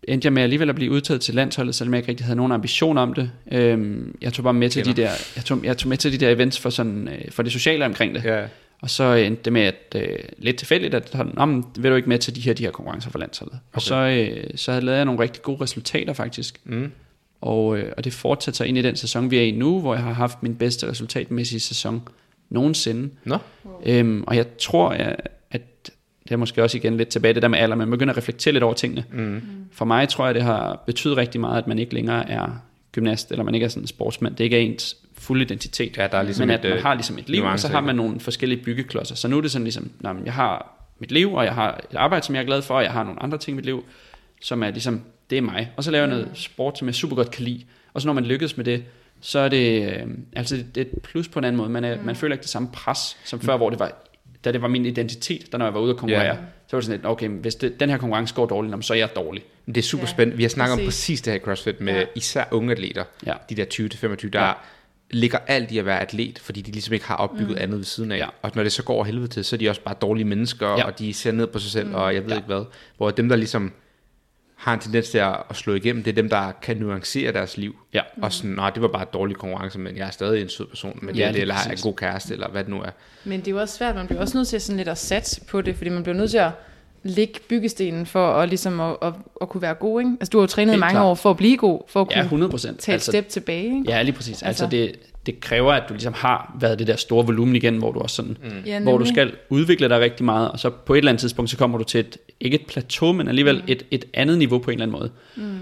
endte jeg med alligevel at blive udtaget til landsholdet, selvom jeg ikke rigtig havde nogen ambition om det. Øhm, jeg tog bare med til de der, jeg tog, jeg tog med til de der events for, sådan, øh, for det sociale omkring det. Ja. Og så endte det med, at øh, lidt tilfældigt, at han, om, vil du ikke med til de her, de her konkurrencer for landsholdet. Okay. Og så, øh, så havde jeg lavet nogle rigtig gode resultater faktisk. Mm. Og, øh, og det fortsætter sig ind i den sæson, vi er i nu, hvor jeg har haft min bedste resultatmæssige sæson nogensinde. Nå, Øhm, og jeg tror, at, at det er måske også igen lidt tilbage det der med alder, man begynder at reflektere lidt over tingene. mm. For mig tror jeg, det har betydet rigtig meget, at man ikke længere er gymnast, eller man ikke er sådan en sportsmand. Det ikke er ens fulde identitet. Ja, der er ligesom men et, at man øh, har ligesom et liv, og så har man nogle forskellige byggeklodser. Så nu er det sådan ligesom, nej, men jeg har mit liv, og jeg har et arbejde, som jeg er glad for, og jeg har nogle andre ting i mit liv, som er ligesom, det er mig. Og så laver jeg noget sport, som jeg super godt kan lide. Og så når man lykkes med det, så er det, øh, altså det er et plus på en anden måde. Man, er, man føler ikke det samme pres, som før, hvor det var, da det var min identitet, da når jeg var ude at konkurrere. Ja. Så var det sådan lidt, okay, hvis det, den her konkurrence går dårligt, så er jeg dårlig. det er super Ja, spændende. Vi har snakket om præcis. præcis det her i CrossFit med Ja. især unge atleter. Ja. De der 20-25, der Ja. Ligger alt i at være atlet, fordi de ligesom ikke har opbygget mm. andet ved siden af. Ja. Og når det så går over helvede til, så er de også bare dårlige mennesker, Ja. og de ser ned på sig selv, mm. og jeg ved Ja. ikke hvad. Hvor dem, der ligesom har en tendens til at slå igennem, det er dem, der kan nuancere deres liv. Ja. Og sådan, nej, det var bare et dårlig konkurrence, men jeg er stadig en sød person, men Ja, det, eller har en god kæreste, eller hvad det nu er. Men det er jo også svært, man bliver også nødt til sådan lidt at satse på det, fordi man bliver nødt til at lægge byggestenen for at, ligesom at, at, at kunne være god. Ikke? Altså du har jo trænet Helt mange klart. år for at blive god, for at Ja, kunne 100 procent. tage et step tilbage. Ikke? Ja, lige præcis. Altså, Altså- det, det kræver, at du ligesom har været det der store volumen igen, hvor du også sådan, mm. Ja, hvor du skal udvikle dig rigtig meget, og så på et eller andet tidspunkt, så kommer du til et, ikke et plateau, men alligevel mm. et, et andet niveau på en eller anden måde. Mm.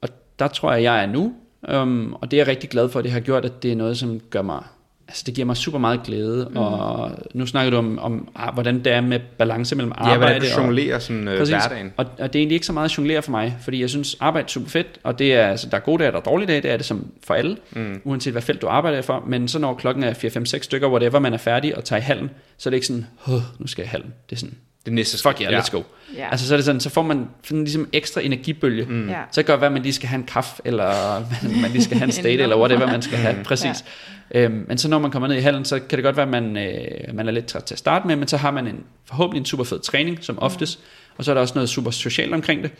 Og der tror jeg, jeg er nu, um, og det er jeg rigtig glad for, det har gjort, at det er noget, som gør mig, altså det giver mig super meget glæde, mm. og nu snakker du om, om ah, hvordan det er med balance mellem Ja, hvordan arbejde du og, jonglerer sådan øh, Præcis. hverdagen. Og, og det er egentlig ikke så meget at jonglere for mig, fordi jeg synes, arbejde er super fedt, og det er, altså, der er gode dage, og der er dårlige dage, det er det som for alle, mm. uanset hvad felt du arbejder for, men så når klokken er 4-5-6 stykker, whatever man er færdig og tager i hallen, så er det ikke sådan, nu skal jeg i hallen. Det er sådan, Det næste fuck yeah, let's go. Ja. Altså så er det sådan, så får man sådan ligesom ekstra energibølge. Mm. Ja. Så det godt være, at man lige skal have en kaffe, eller man, man lige skal have en state, eller whatever man skal have, præcis. Øhm, men så når man kommer ned i hallen, så kan det godt være, at man, øh, man er lidt træt til at starte med, men så har man en, forhåbentlig en super fed træning, som oftest, og så er der også noget super socialt omkring det.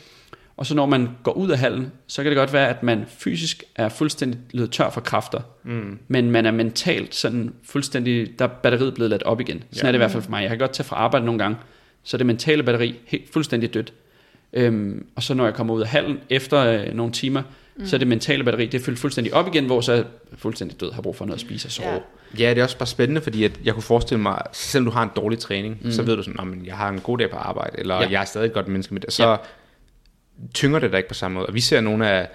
Og så når man går ud af hallen, så kan det godt være, at man fysisk er fuldstændig løbet tør for kræfter, mm. men man er mentalt sådan fuldstændig, der er batteriet blevet ladt op igen. Sådan ja. er det i hvert fald for mig. Jeg kan godt tage fra arbejde nogle gange, så det mentale batteri helt fuldstændig dødt. Øhm, og så når jeg kommer ud af hallen efter øh, nogle timer, mm. så det mentale batteri, det er fyldt fuldstændig op igen, hvor så er fuldstændig død, har brug for noget at spise og sove. Ja. Ja. Det er også bare spændende, fordi at jeg kunne forestille mig, selvom du har en dårlig træning, mm. så ved du sådan, at jeg har en god dag på arbejde, eller Ja. jeg er stadig et godt menneske med det, så Ja. tynger det dig ikke på samme måde. Og vi ser nogle af,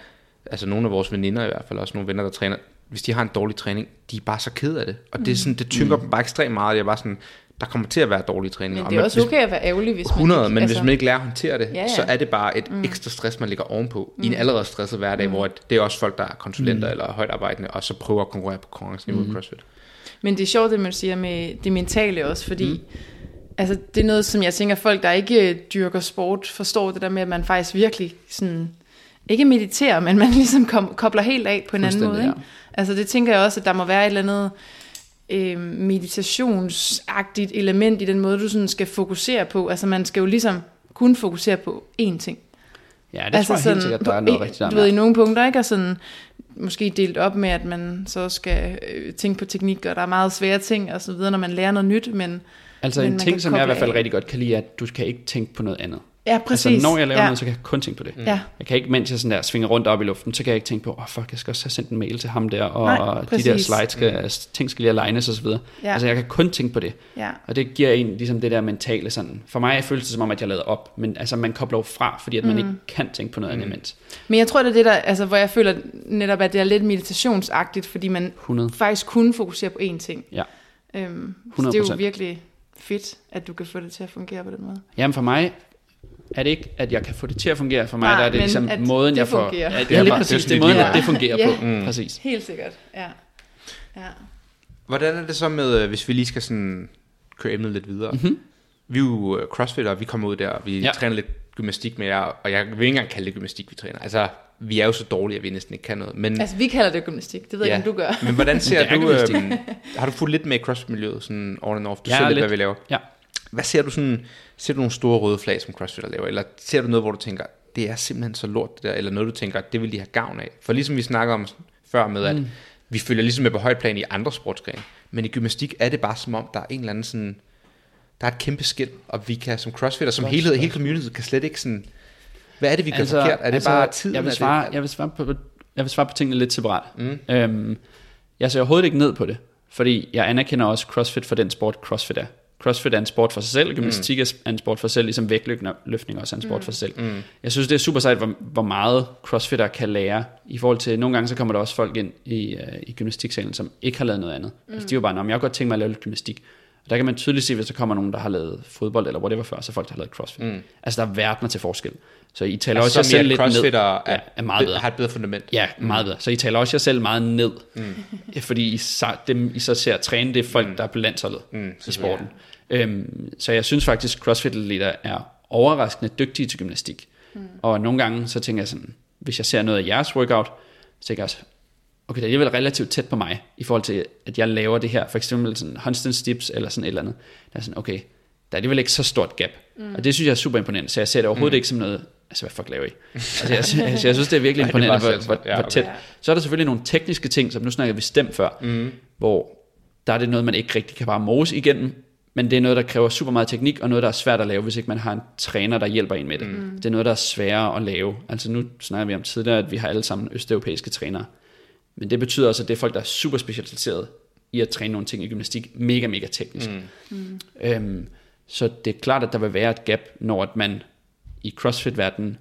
altså nogle af vores veninder i hvert fald, også nogle venner, der træner, hvis de har en dårlig træning, de er bare så ked af det. Og det, er sådan, det tynger mm. dem bare ekstremt meget. Jeg er bare sådan, der kommer til at være dårlige træninger. Men Og det er man- også hvis- okay at være ærgerlig, hvis man 100, ikke, men altså, hvis man ikke lærer at håndtere det, Ja, ja, så er det bare et mm. ekstra stress, man ligger ovenpå mm. i en allerede stresset hverdag, mm. hvor at det er også folk, der er konsulenter mm. eller højt arbejdende, og så prøver at konkurrere på konkurrenceniveau mm. i CrossFit. Men det er sjovt, det man siger med det mentale også, fordi mm. altså det er noget, som jeg tænker, folk, der ikke øh, dyrker sport, forstår det der med, at man faktisk virkelig sådan, ikke mediterer, men man ligesom kom, kobler helt af på en anden måde. Ikke? Altså det tænker jeg også, at der må være et eller andet øh, meditationsagtigt element i den måde, du sådan skal fokusere på. Altså man skal jo ligesom kun fokusere på én ting. Ja, det altså tror jeg helt sikkert, der er noget rigtigt der Du ved, i nogle punkter, ikke? Og sådan, måske delt op med, at man så skal øh, tænke på teknik, og der er meget svære ting og så videre, når man lærer noget nyt, men Altså men en ting, som jeg i hvert fald af. rigtig godt kan lide, er, at du kan ikke tænke på noget andet. Ja, præcis. Altså når jeg laver ja. noget, så kan jeg kun tænke på det. Ja, Jeg kan ikke, mens jeg sådan der svinger rundt op i luften, så kan jeg ikke tænke på, åh oh, fuck, jeg skal også have sendt en mail til ham der, og Nej, de der slides, skal, ting skal lige alignes og så videre. Ja. Altså jeg kan kun tænke på det. ja. Og det giver en ligesom det der mentale sådan. For mig føles det som om, at jeg lader op, men altså man kobler jo fra, fordi at man Mm. ikke kan tænke på noget andet imens. Men jeg tror, det er det der, altså, hvor jeg føler netop, at det er lidt meditationsagtigt, fordi man 100. faktisk kun fokuserer på én ting. Ja. Øhm, så det er jo 100%. virkelig fedt, at du kan få det til at fungere på den måde. Jamen for mig er det ikke, at jeg kan få det til at fungere. For mig Nej, der er det ligesom at måden, det jeg får... fungerer. Ja, det er lige præcis det er måden, at det fungerer Ja. på. Mm. Præcis. Helt sikkert, ja. ja. Hvordan er det så med, øh, hvis vi lige skal sådan køre emnet lidt videre? Mhm. Vi er jo øh, crossfitter, vi kommer ud der, og vi Ja. træner lidt gymnastik med jer, og jeg vil ikke engang kalde det gymnastik, vi træner. Altså, vi er jo så dårlige, at vi næsten ikke kan noget. Men, Altså, vi kalder det gymnastik, det ved jeg Ja. ikke, om du gør. men hvordan ser er du, gymnastik. øh, har du fulgt lidt med i crossfit-miljøet, sådan on and off? Du Ja, ser lidt, lidt. hvad vi laver. Ja. Hvad ser du sådan, ser du nogle store røde flag, som crossfitter laver? Eller ser du noget, hvor du tænker, det er simpelthen så lort det der, eller noget, du tænker, det vil de have gavn af? For ligesom vi snakker om før med, at Mm. vi følger ligesom med på højt plan i andre sportsgrene, men i gymnastik er det bare som om, der er en eller anden sådan, der er et kæmpe skilt, og vi kan som crossfitter, som helhed, hele spørgsmål. community, kan slet ikke sådan, hvad er det, vi gør altså, forkert? Er det altså, bare tiden? Jeg vil, svare, det, jeg, vil svare på, jeg vil svare på tingene lidt separat. Mm. Øhm, jeg ser overhovedet ikke ned på det, fordi jeg anerkender også CrossFit for den sport, CrossFit er. CrossFit er en sport for sig selv, og gymnastik er en sport for sig selv, ligesom vægtløftning også er en sport for sig selv. Mm. Jeg synes, det er super sejt, hvor, hvor meget crossfitter kan lære, i forhold til, nogle gange så kommer der også folk ind i, uh, i gymnastiksalen, som ikke har lavet noget andet. Mm. Altså, de er jo bare, "Nå, men jeg har godt tænkt mig at lave lidt gymnastik. Og der kan man tydeligt se, hvis der kommer nogen, der har lavet fodbold, eller whatever før, så folk, der har lavet crossfit. Mm. Altså, der er verdener til forskel. Så I taler altså, også jer selv lidt ned. crossfitter er, Ja, er meget bedre. har et bedre fundament. Ja, meget bedre. Så I taler også jer selv meget ned. Mm. Fordi I, så, dem, I så ser at træne, det er folk, mm. der er på landsholdet Mm, i sporten. Øhm, så jeg synes faktisk, CrossFit-atleter er overraskende dygtige til gymnastik. Mm. Og nogle gange, så tænker jeg sådan, hvis jeg ser noget af jeres workout, så tænker jeg også, okay, det er alligevel relativt tæt på mig, i forhold til, at jeg laver det her, for eksempel sådan handstand dips, eller sådan et eller andet. Der er sådan, okay, der er alligevel ikke så stort gap. Mm. Og det synes jeg er super imponerende, så jeg ser det overhovedet mm. ikke som noget, altså hvad fuck laver I? Altså jeg, altså, jeg synes, det er virkelig er imponerende, bare hvor, hvor, Ja, hvor okay. tæt. Så er der selvfølgelig nogle tekniske ting, som nu snakker vi stemt før, Mm. hvor der er det noget, man ikke rigtig kan bare mose igennem, men det er noget, der kræver super meget teknik, og noget, der er svært at lave, hvis ikke man har en træner, der hjælper en med det. Mm. Det er noget, der er sværere at lave. Altså nu snakker vi om tidligere, at vi har alle sammen østeuropæiske trænere. Men det betyder også, at det er folk, der er super specialiseret i at træne nogle ting i gymnastik, mega, mega teknisk. Mm. Øhm, så det er klart, at der vil være et gap, når at man i CrossFit-verdenen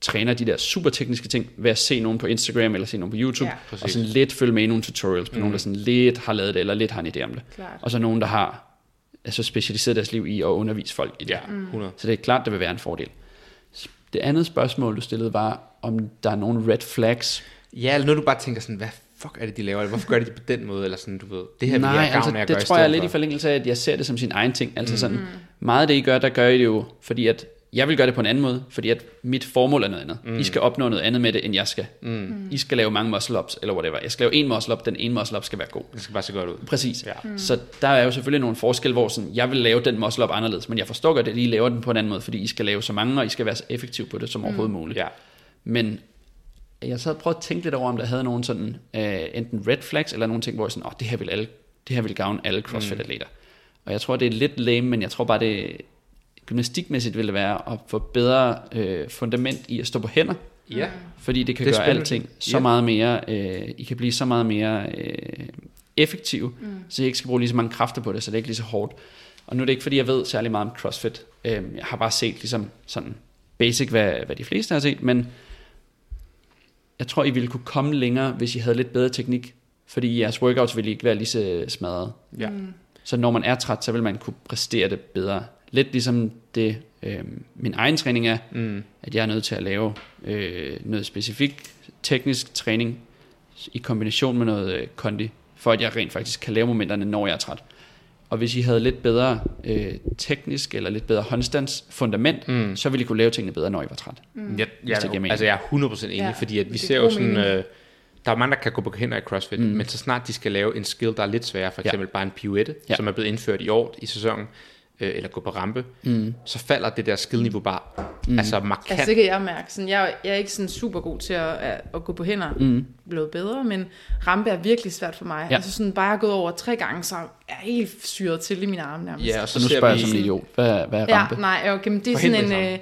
træner de der super tekniske ting ved at se nogen på Instagram eller se nogen på YouTube, Ja. Præcis. og sådan lidt følge med i nogle tutorials på mm. nogen, der sådan lidt har lavet det, eller lidt har en idé om det. Klart. Og så nogen, der har altså specialiseret deres liv i at undervise folk i det. Ja, 100. Så det er klart, der vil være en fordel. Det andet spørgsmål, du stillede, var, om der er nogle red flags. Ja, eller noget, du bare tænker sådan, hvad fuck er det, de laver? Eller hvorfor gør de det på den måde? Eller sådan, du ved, det her vil Nej, jeg have altså, gavn af at det gøre i tror jeg er lidt i for. forlængelse af, at jeg ser det som sin egen ting. Altså mm. sådan, meget af det, I gør, der gør I det jo, fordi at jeg vil gøre det på en anden måde, fordi at mit formål er noget andet. Mm. I skal opnå noget andet med det, end jeg skal. Mm. I skal lave mange muscle-ups, eller whatever. Jeg skal lave en muscle-up, den ene muscle-up skal være god. Det skal bare se godt ud. Præcis. Ja. Mm. Så der er jo selvfølgelig nogle forskel, hvor sådan, jeg vil lave den muscle-up anderledes, men jeg forstår godt, at I laver den på en anden måde, fordi I skal lave så mange, og I skal være så effektiv på det som overhovedet muligt. Ja. Men jeg så havde prøvet at tænke lidt over, om der havde nogle sådan, øh, enten red flags, eller nogle ting, hvor jeg sådan, åh, det her vil, alle, det her vil gavne alle CrossFit-atleter. Og jeg tror, det er lidt lame, men jeg tror bare, det gymnastikmæssigt ville være at få bedre øh, fundament i at stå på hænder, Ja. fordi det kan Det gøre spændende. alting så Ja. meget mere, øh, I kan blive så meget mere øh, effektive, mm. så I ikke skal bruge lige så mange kræfter på det, så det er ikke lige så hårdt. Og nu er det ikke, fordi jeg ved særlig meget om CrossFit. Øh, jeg har bare set ligesom sådan basic, hvad, hvad de fleste har set, men jeg tror, I ville kunne komme længere, hvis I havde lidt bedre teknik, fordi jeres workouts ville ikke være lige så smadret. Ja. Så når man er træt, så vil man kunne præstere det bedre. Lidt ligesom det, øh, min egen træning er, Mm. at jeg er nødt til at lave øh, noget specifik teknisk træning i kombination med noget øh, kondi, for at jeg rent faktisk kan lave momenterne, når jeg er træt. Og hvis I havde lidt bedre øh, teknisk eller lidt bedre håndstandsfundament, mm. så ville I kunne lave tingene bedre, når I var træt. Mm. Jeg, jeg, det altså jeg er 100% enig, Ja, ja, fordi at vi ser jo sådan, øh, der er mange, der kan gå på hænder i CrossFit, mm. men så snart de skal lave en skill, der er lidt sværere, for Ja. eksempel bare en pirouette, Ja. ja. som er blevet indført i år i sæsonen, øh, eller gå på rampe, mm. så falder det der skillniveau bare mm. altså markant. Altså det kan jeg mærke. Sådan, jeg, jeg er ikke sådan super god til at, at, at gå på hænder. Mm. Blevet bedre, men rampe er virkelig svært for mig. Ja. Ja. Altså sådan bare gået over tre gange, så er jeg helt syret til i mine arme nærmest. ja, og Så så, nu spørger jeg vi, som en idiot. Hvad, hvad er Ja, rampe? nej, okay, men det er For sådan en... Øh,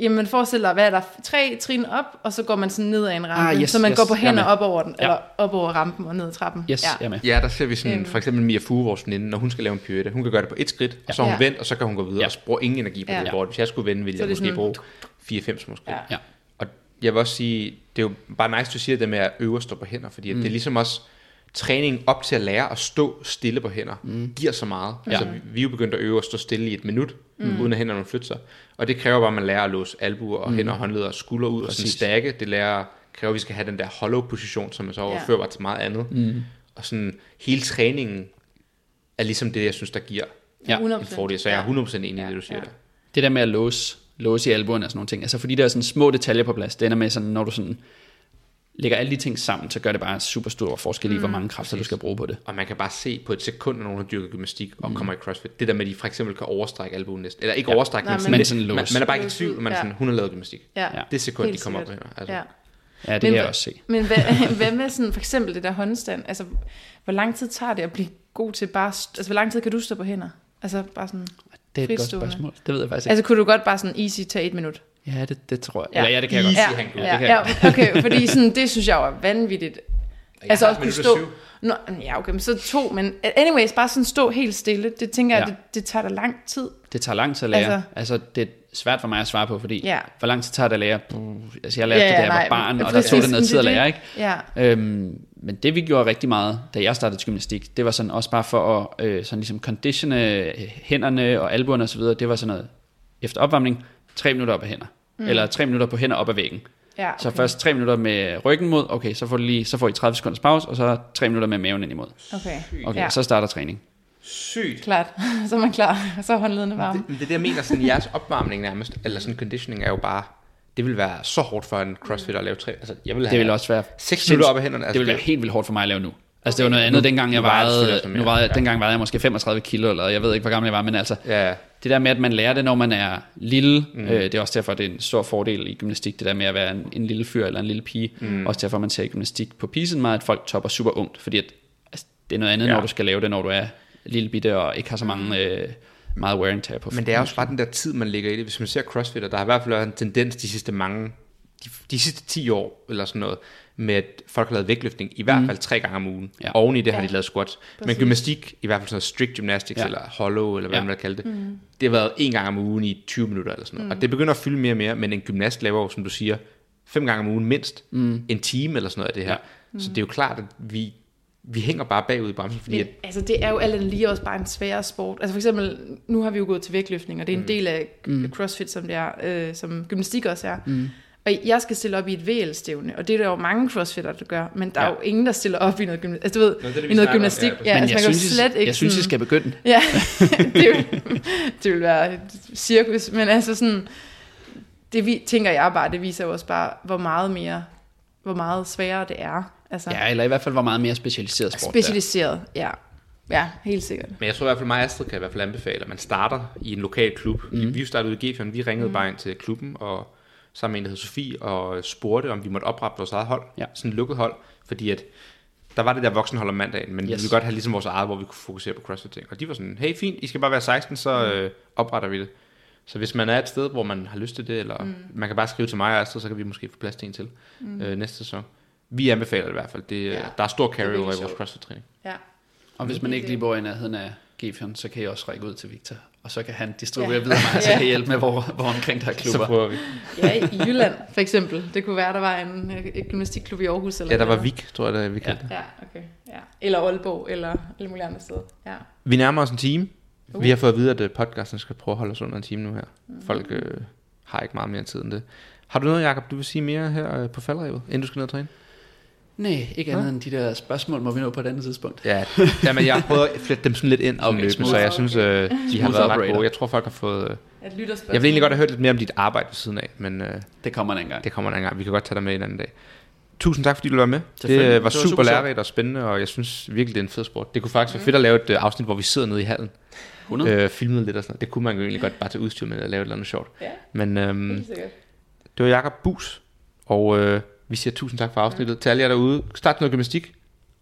jamen forestil dig, hvad er der? Tre trin op, og så går man sådan ned ad en rampe. Ah, yes, så man yes, går på er hænder op over den, Ja. eller op over rampen og ned ad trappen. Yes, ja. jeg med. Ja, der ser vi sådan, Øhm. for eksempel Mia Fu, vores veninde, når hun skal lave en pirouette, hun kan gøre det på et skridt, og så hun Ja. vendt, og så kan hun gå videre, Ja. og bruger ingen energi på Ja. det board. Hvis jeg skulle vende, ville jeg måske sådan- bruge 4-5 små skridt. Ja. Ja. Og jeg vil også sige, det er jo bare nice, du siger det med at øve at stå på hænder, fordi mm. det er ligesom også træning op til at lære at stå stille på hænder, mm. giver så meget. Ja. Altså, vi, vi er jo begyndt at øve at stå stille i et minut, mm. uden at hænderne flytter sig. Og det kræver bare, at man lærer at låse albuer og mm. hænder og håndleder og skuldre ud, og sådan Præcis. stakke. Det lærer, kræver, at vi skal have den der hollow position, som man så overfører bare til meget andet. Mm. Og sådan hele træningen er ligesom det, jeg synes, der giver Ja. en fordel. Så jeg er 100% enig i det, du siger Ja. der. Det der med at låse, låse i albuerne og sådan nogle ting, altså fordi der er sådan små detaljer på plads, det ender med sådan, når du sådan lægger alle de ting sammen, så gør det bare super stor forskel i, hvor mange kræfter du skal bruge på det. Og man kan bare se på et sekund, når nogen har dyrket gymnastik og mm. kommer i CrossFit. Det der med, at de for eksempel kan overstrække albuen næsten. Eller ikke ja. overstrække, Nej, men, men- sådan, man, man er bare ikke i tvivl, man er ja. sådan, hun har lavet gymnastik. Ja. Det sekund, de Helt kommer op hænder. Altså. Ja. Ja, det Men kan jeg også se. Men hvad, hvad med sådan, for eksempel det der håndstand? Altså, hvor lang tid tager det at blive god til bare... Altså, hvor lang tid kan du stå på hænder? Altså, bare sådan... Det er et godt spørgsmål. Det ved jeg faktisk ikke. Altså, kunne du godt bare sådan easy tage et minut? Ja, det, det tror jeg. Ja. Eller ja, det kan jeg godt. Easy, Ja, han kunne. det ja, kan ja, jeg okay, fordi sådan, det synes jeg er vanvittigt. altså har også kunne og stå... Nå, ja, okay, men så to, men anyways, bare sådan stå helt stille, det tænker jeg, Ja. det, det tager da lang tid. Det tager lang tid at lære. Altså, Altså- altså det er svært for mig at svare på, fordi Ja. hvor lang tid tager det at lære? Puh, Altså, jeg lærte Ja, det, da ja, jeg var barn, og der tog det noget men tid at lære, ikke? Ja, Øhm, men det vi gjorde rigtig meget, da jeg startede gymnastik, det var sådan også bare for at øh, sådan ligesom conditione hænderne og albuerne osv., det var sådan noget, efter opvarmning, tre minutter op af hænder. Mm. Eller tre minutter på hænder op ad væggen. ja, Så først tre minutter med ryggen mod, okay, så får, du lige, så får I 30 sekunders pause, og så tre minutter med maven ind imod. Okay, Okay, Ja. så starter træning. Sygt. klart. så er man klar. Så er håndledene varme. Det, men det er det, jeg mener, sådan jeres opvarmning nærmest, eller sådan conditioning er jo bare, det vil være så hårdt for en crossfitter at lave tre. Altså, jeg vil have Det vil også være... 6 minutter op af hænderne. Det Altså, vil være helt vildt hårdt for mig at lave nu. Altså det var noget andet, dengang jeg nu vejer du vejede, nu vejede, Ja. dengang vejede jeg måske 35 kilo, eller jeg ved ikke, hvor gammel jeg var, men altså, Ja, det der med, at man lærer det, når man er lille, mm. øh, det er også derfor, det er en stor fordel i gymnastik, det der med at være en, en lille fyr eller en lille pige. Mm. Også derfor, man ser i gymnastik på pisen meget, at folk topper super ungt, fordi at, altså, det er noget andet, Ja. når du skal lave det, når du er lille bitte og ikke har så mange, øh, meget wear and tear på. Men det er også bare den der tid, man lægger i det. Hvis man ser crossfitter, der har i hvert fald været en tendens de sidste mange, de, de sidste 10 år, eller sådan noget, med at folk har lavet vægtløftning i hvert fald tre gange om ugen. Ja. Oven i det har Ja. de lavet squats. Men Præcis. gymnastik, i hvert fald sådan noget strict gymnastics, ja. Eller hollow, eller hvad Ja. man vil kalde det, mm. det har været en gang om ugen i 20 minutter, eller sådan noget. Og det begynder at fylde mere og mere, men en gymnast laver jo, som du siger, fem gange om ugen mindst, mm. en time eller sådan noget af det her. Ja. Så det er jo klart, at vi, vi hænger bare bagud i bremsen, fordi Men, at, altså, det er jo alt lige også bare en sværere sport. Altså for eksempel, nu har vi jo gået til vægtløftning, og det er en del af mm. CrossFit, som det er, øh, som gymnastik også er. Mm. Og jeg skal stille op i et VL-stævne, og det er der jo mange crossfitter, der gør, men der ja. er jo ingen, der stiller op i noget gymnastik. Altså du ved, Nå, det det, i noget snakker om, gymnastik. ja, Ja, Men altså, jeg man synes, slet ikke jeg synes, I sådan- skal begynde. Ja, det, vil, det vil være et cirkus, men altså sådan, det vi, tænker jeg bare, det viser jo også bare, hvor meget mere, hvor meget sværere det er. Altså, Ja, eller i hvert fald var meget mere specialiseret sport. der. specialiseret, ja. Ja, helt sikkert. Men jeg tror i hvert fald, mig og Astrid kan i hvert fald anbefale, at man starter i en lokal klub. Mm. Vi startede ud i G4, vi ringede mm. bare ind til klubben, og sammen med en, der hed Sofie, og spurgte, om vi måtte oprette vores eget hold. Ja. Sådan et lukket hold, fordi at der var det der voksenhold om mandagen, men yes. vi ville godt have ligesom vores eget, hvor vi kunne fokusere på CrossFit ting. Og de var sådan, hey fint, I skal bare være 16, så øh, opretter vi det. Så hvis man er et sted, hvor man har lyst til det, eller mm. man kan bare skrive til mig og Astrid, så kan vi måske få plads til en til mm. øh, næste sæson. Vi anbefaler det i hvert fald. Det, Ja. ja. Der er stor Det er carry over i vores. CrossFit-træning. Ja. Og hvis man ikke lige bor i nærheden af Gefjern, så kan I også række ud til Victor. Og så kan han distribuere Ja. ja. videre mig, så Ja. kan hjælpe med, hvor, hvor omkring der er Så klubber. prøver vi. ja, i Jylland for eksempel. Det kunne være, der var en øh, gymnastikklub i Aarhus. Eller Ja, der var. Vik, tror jeg, der vi kaldte det. Ja, okay. Ja. Eller Aalborg, eller alle mulige andre steder. Ja. Vi nærmer os en time. Uh. Vi har fået at vide, at øh, podcasten skal prøve at holde os under en time nu her. Folk øh, har ikke meget mere tid end det. Har du noget, Jacob, du vil sige mere her øh, på faldrevet, inden du skal ned og træne? Nej, ikke andet end de der spørgsmål må vi nå på et andet tidspunkt. Ja, jamen, jeg har prøvet at flette dem sådan lidt ind Okay, løbende, så jeg synes, øh, de har været ret gode. Jeg tror, folk har fået... Øh, At jeg vil egentlig godt have hørt lidt mere om dit arbejde ved siden af, men øh, Det kommer en gang. det kommer en gang. Vi kan godt tage dig med en anden dag. Tusind tak, fordi du var med. Det var, Det super, super lærerigt og spændende, og jeg synes virkelig, det er en fed sport. Det kunne faktisk være fedt at lave et afsnit, hvor vi sidder nede i hallen. 100. Øh, filmet lidt og sådan noget. Det kunne man jo egentlig godt bare tage udstyr med og lave et eller andet sjovt. Ja, Men øhm, det var Jakob Bus, og øh, vi siger tusind tak for afsnittet. Til alle jer derude, start noget gymnastik,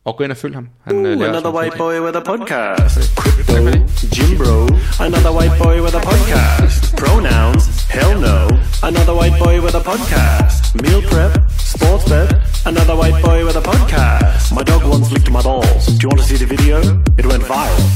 og gå ind og følg ham. Han, laver another white boy with a podcast. Crypto, Jim Bro. Another white boy with a podcast. Pronouns, hell no. Another white boy with a podcast. Meal prep, sports bet. Another white boy with a podcast. My dog once licked my balls. Do you want to see the video? It went viral.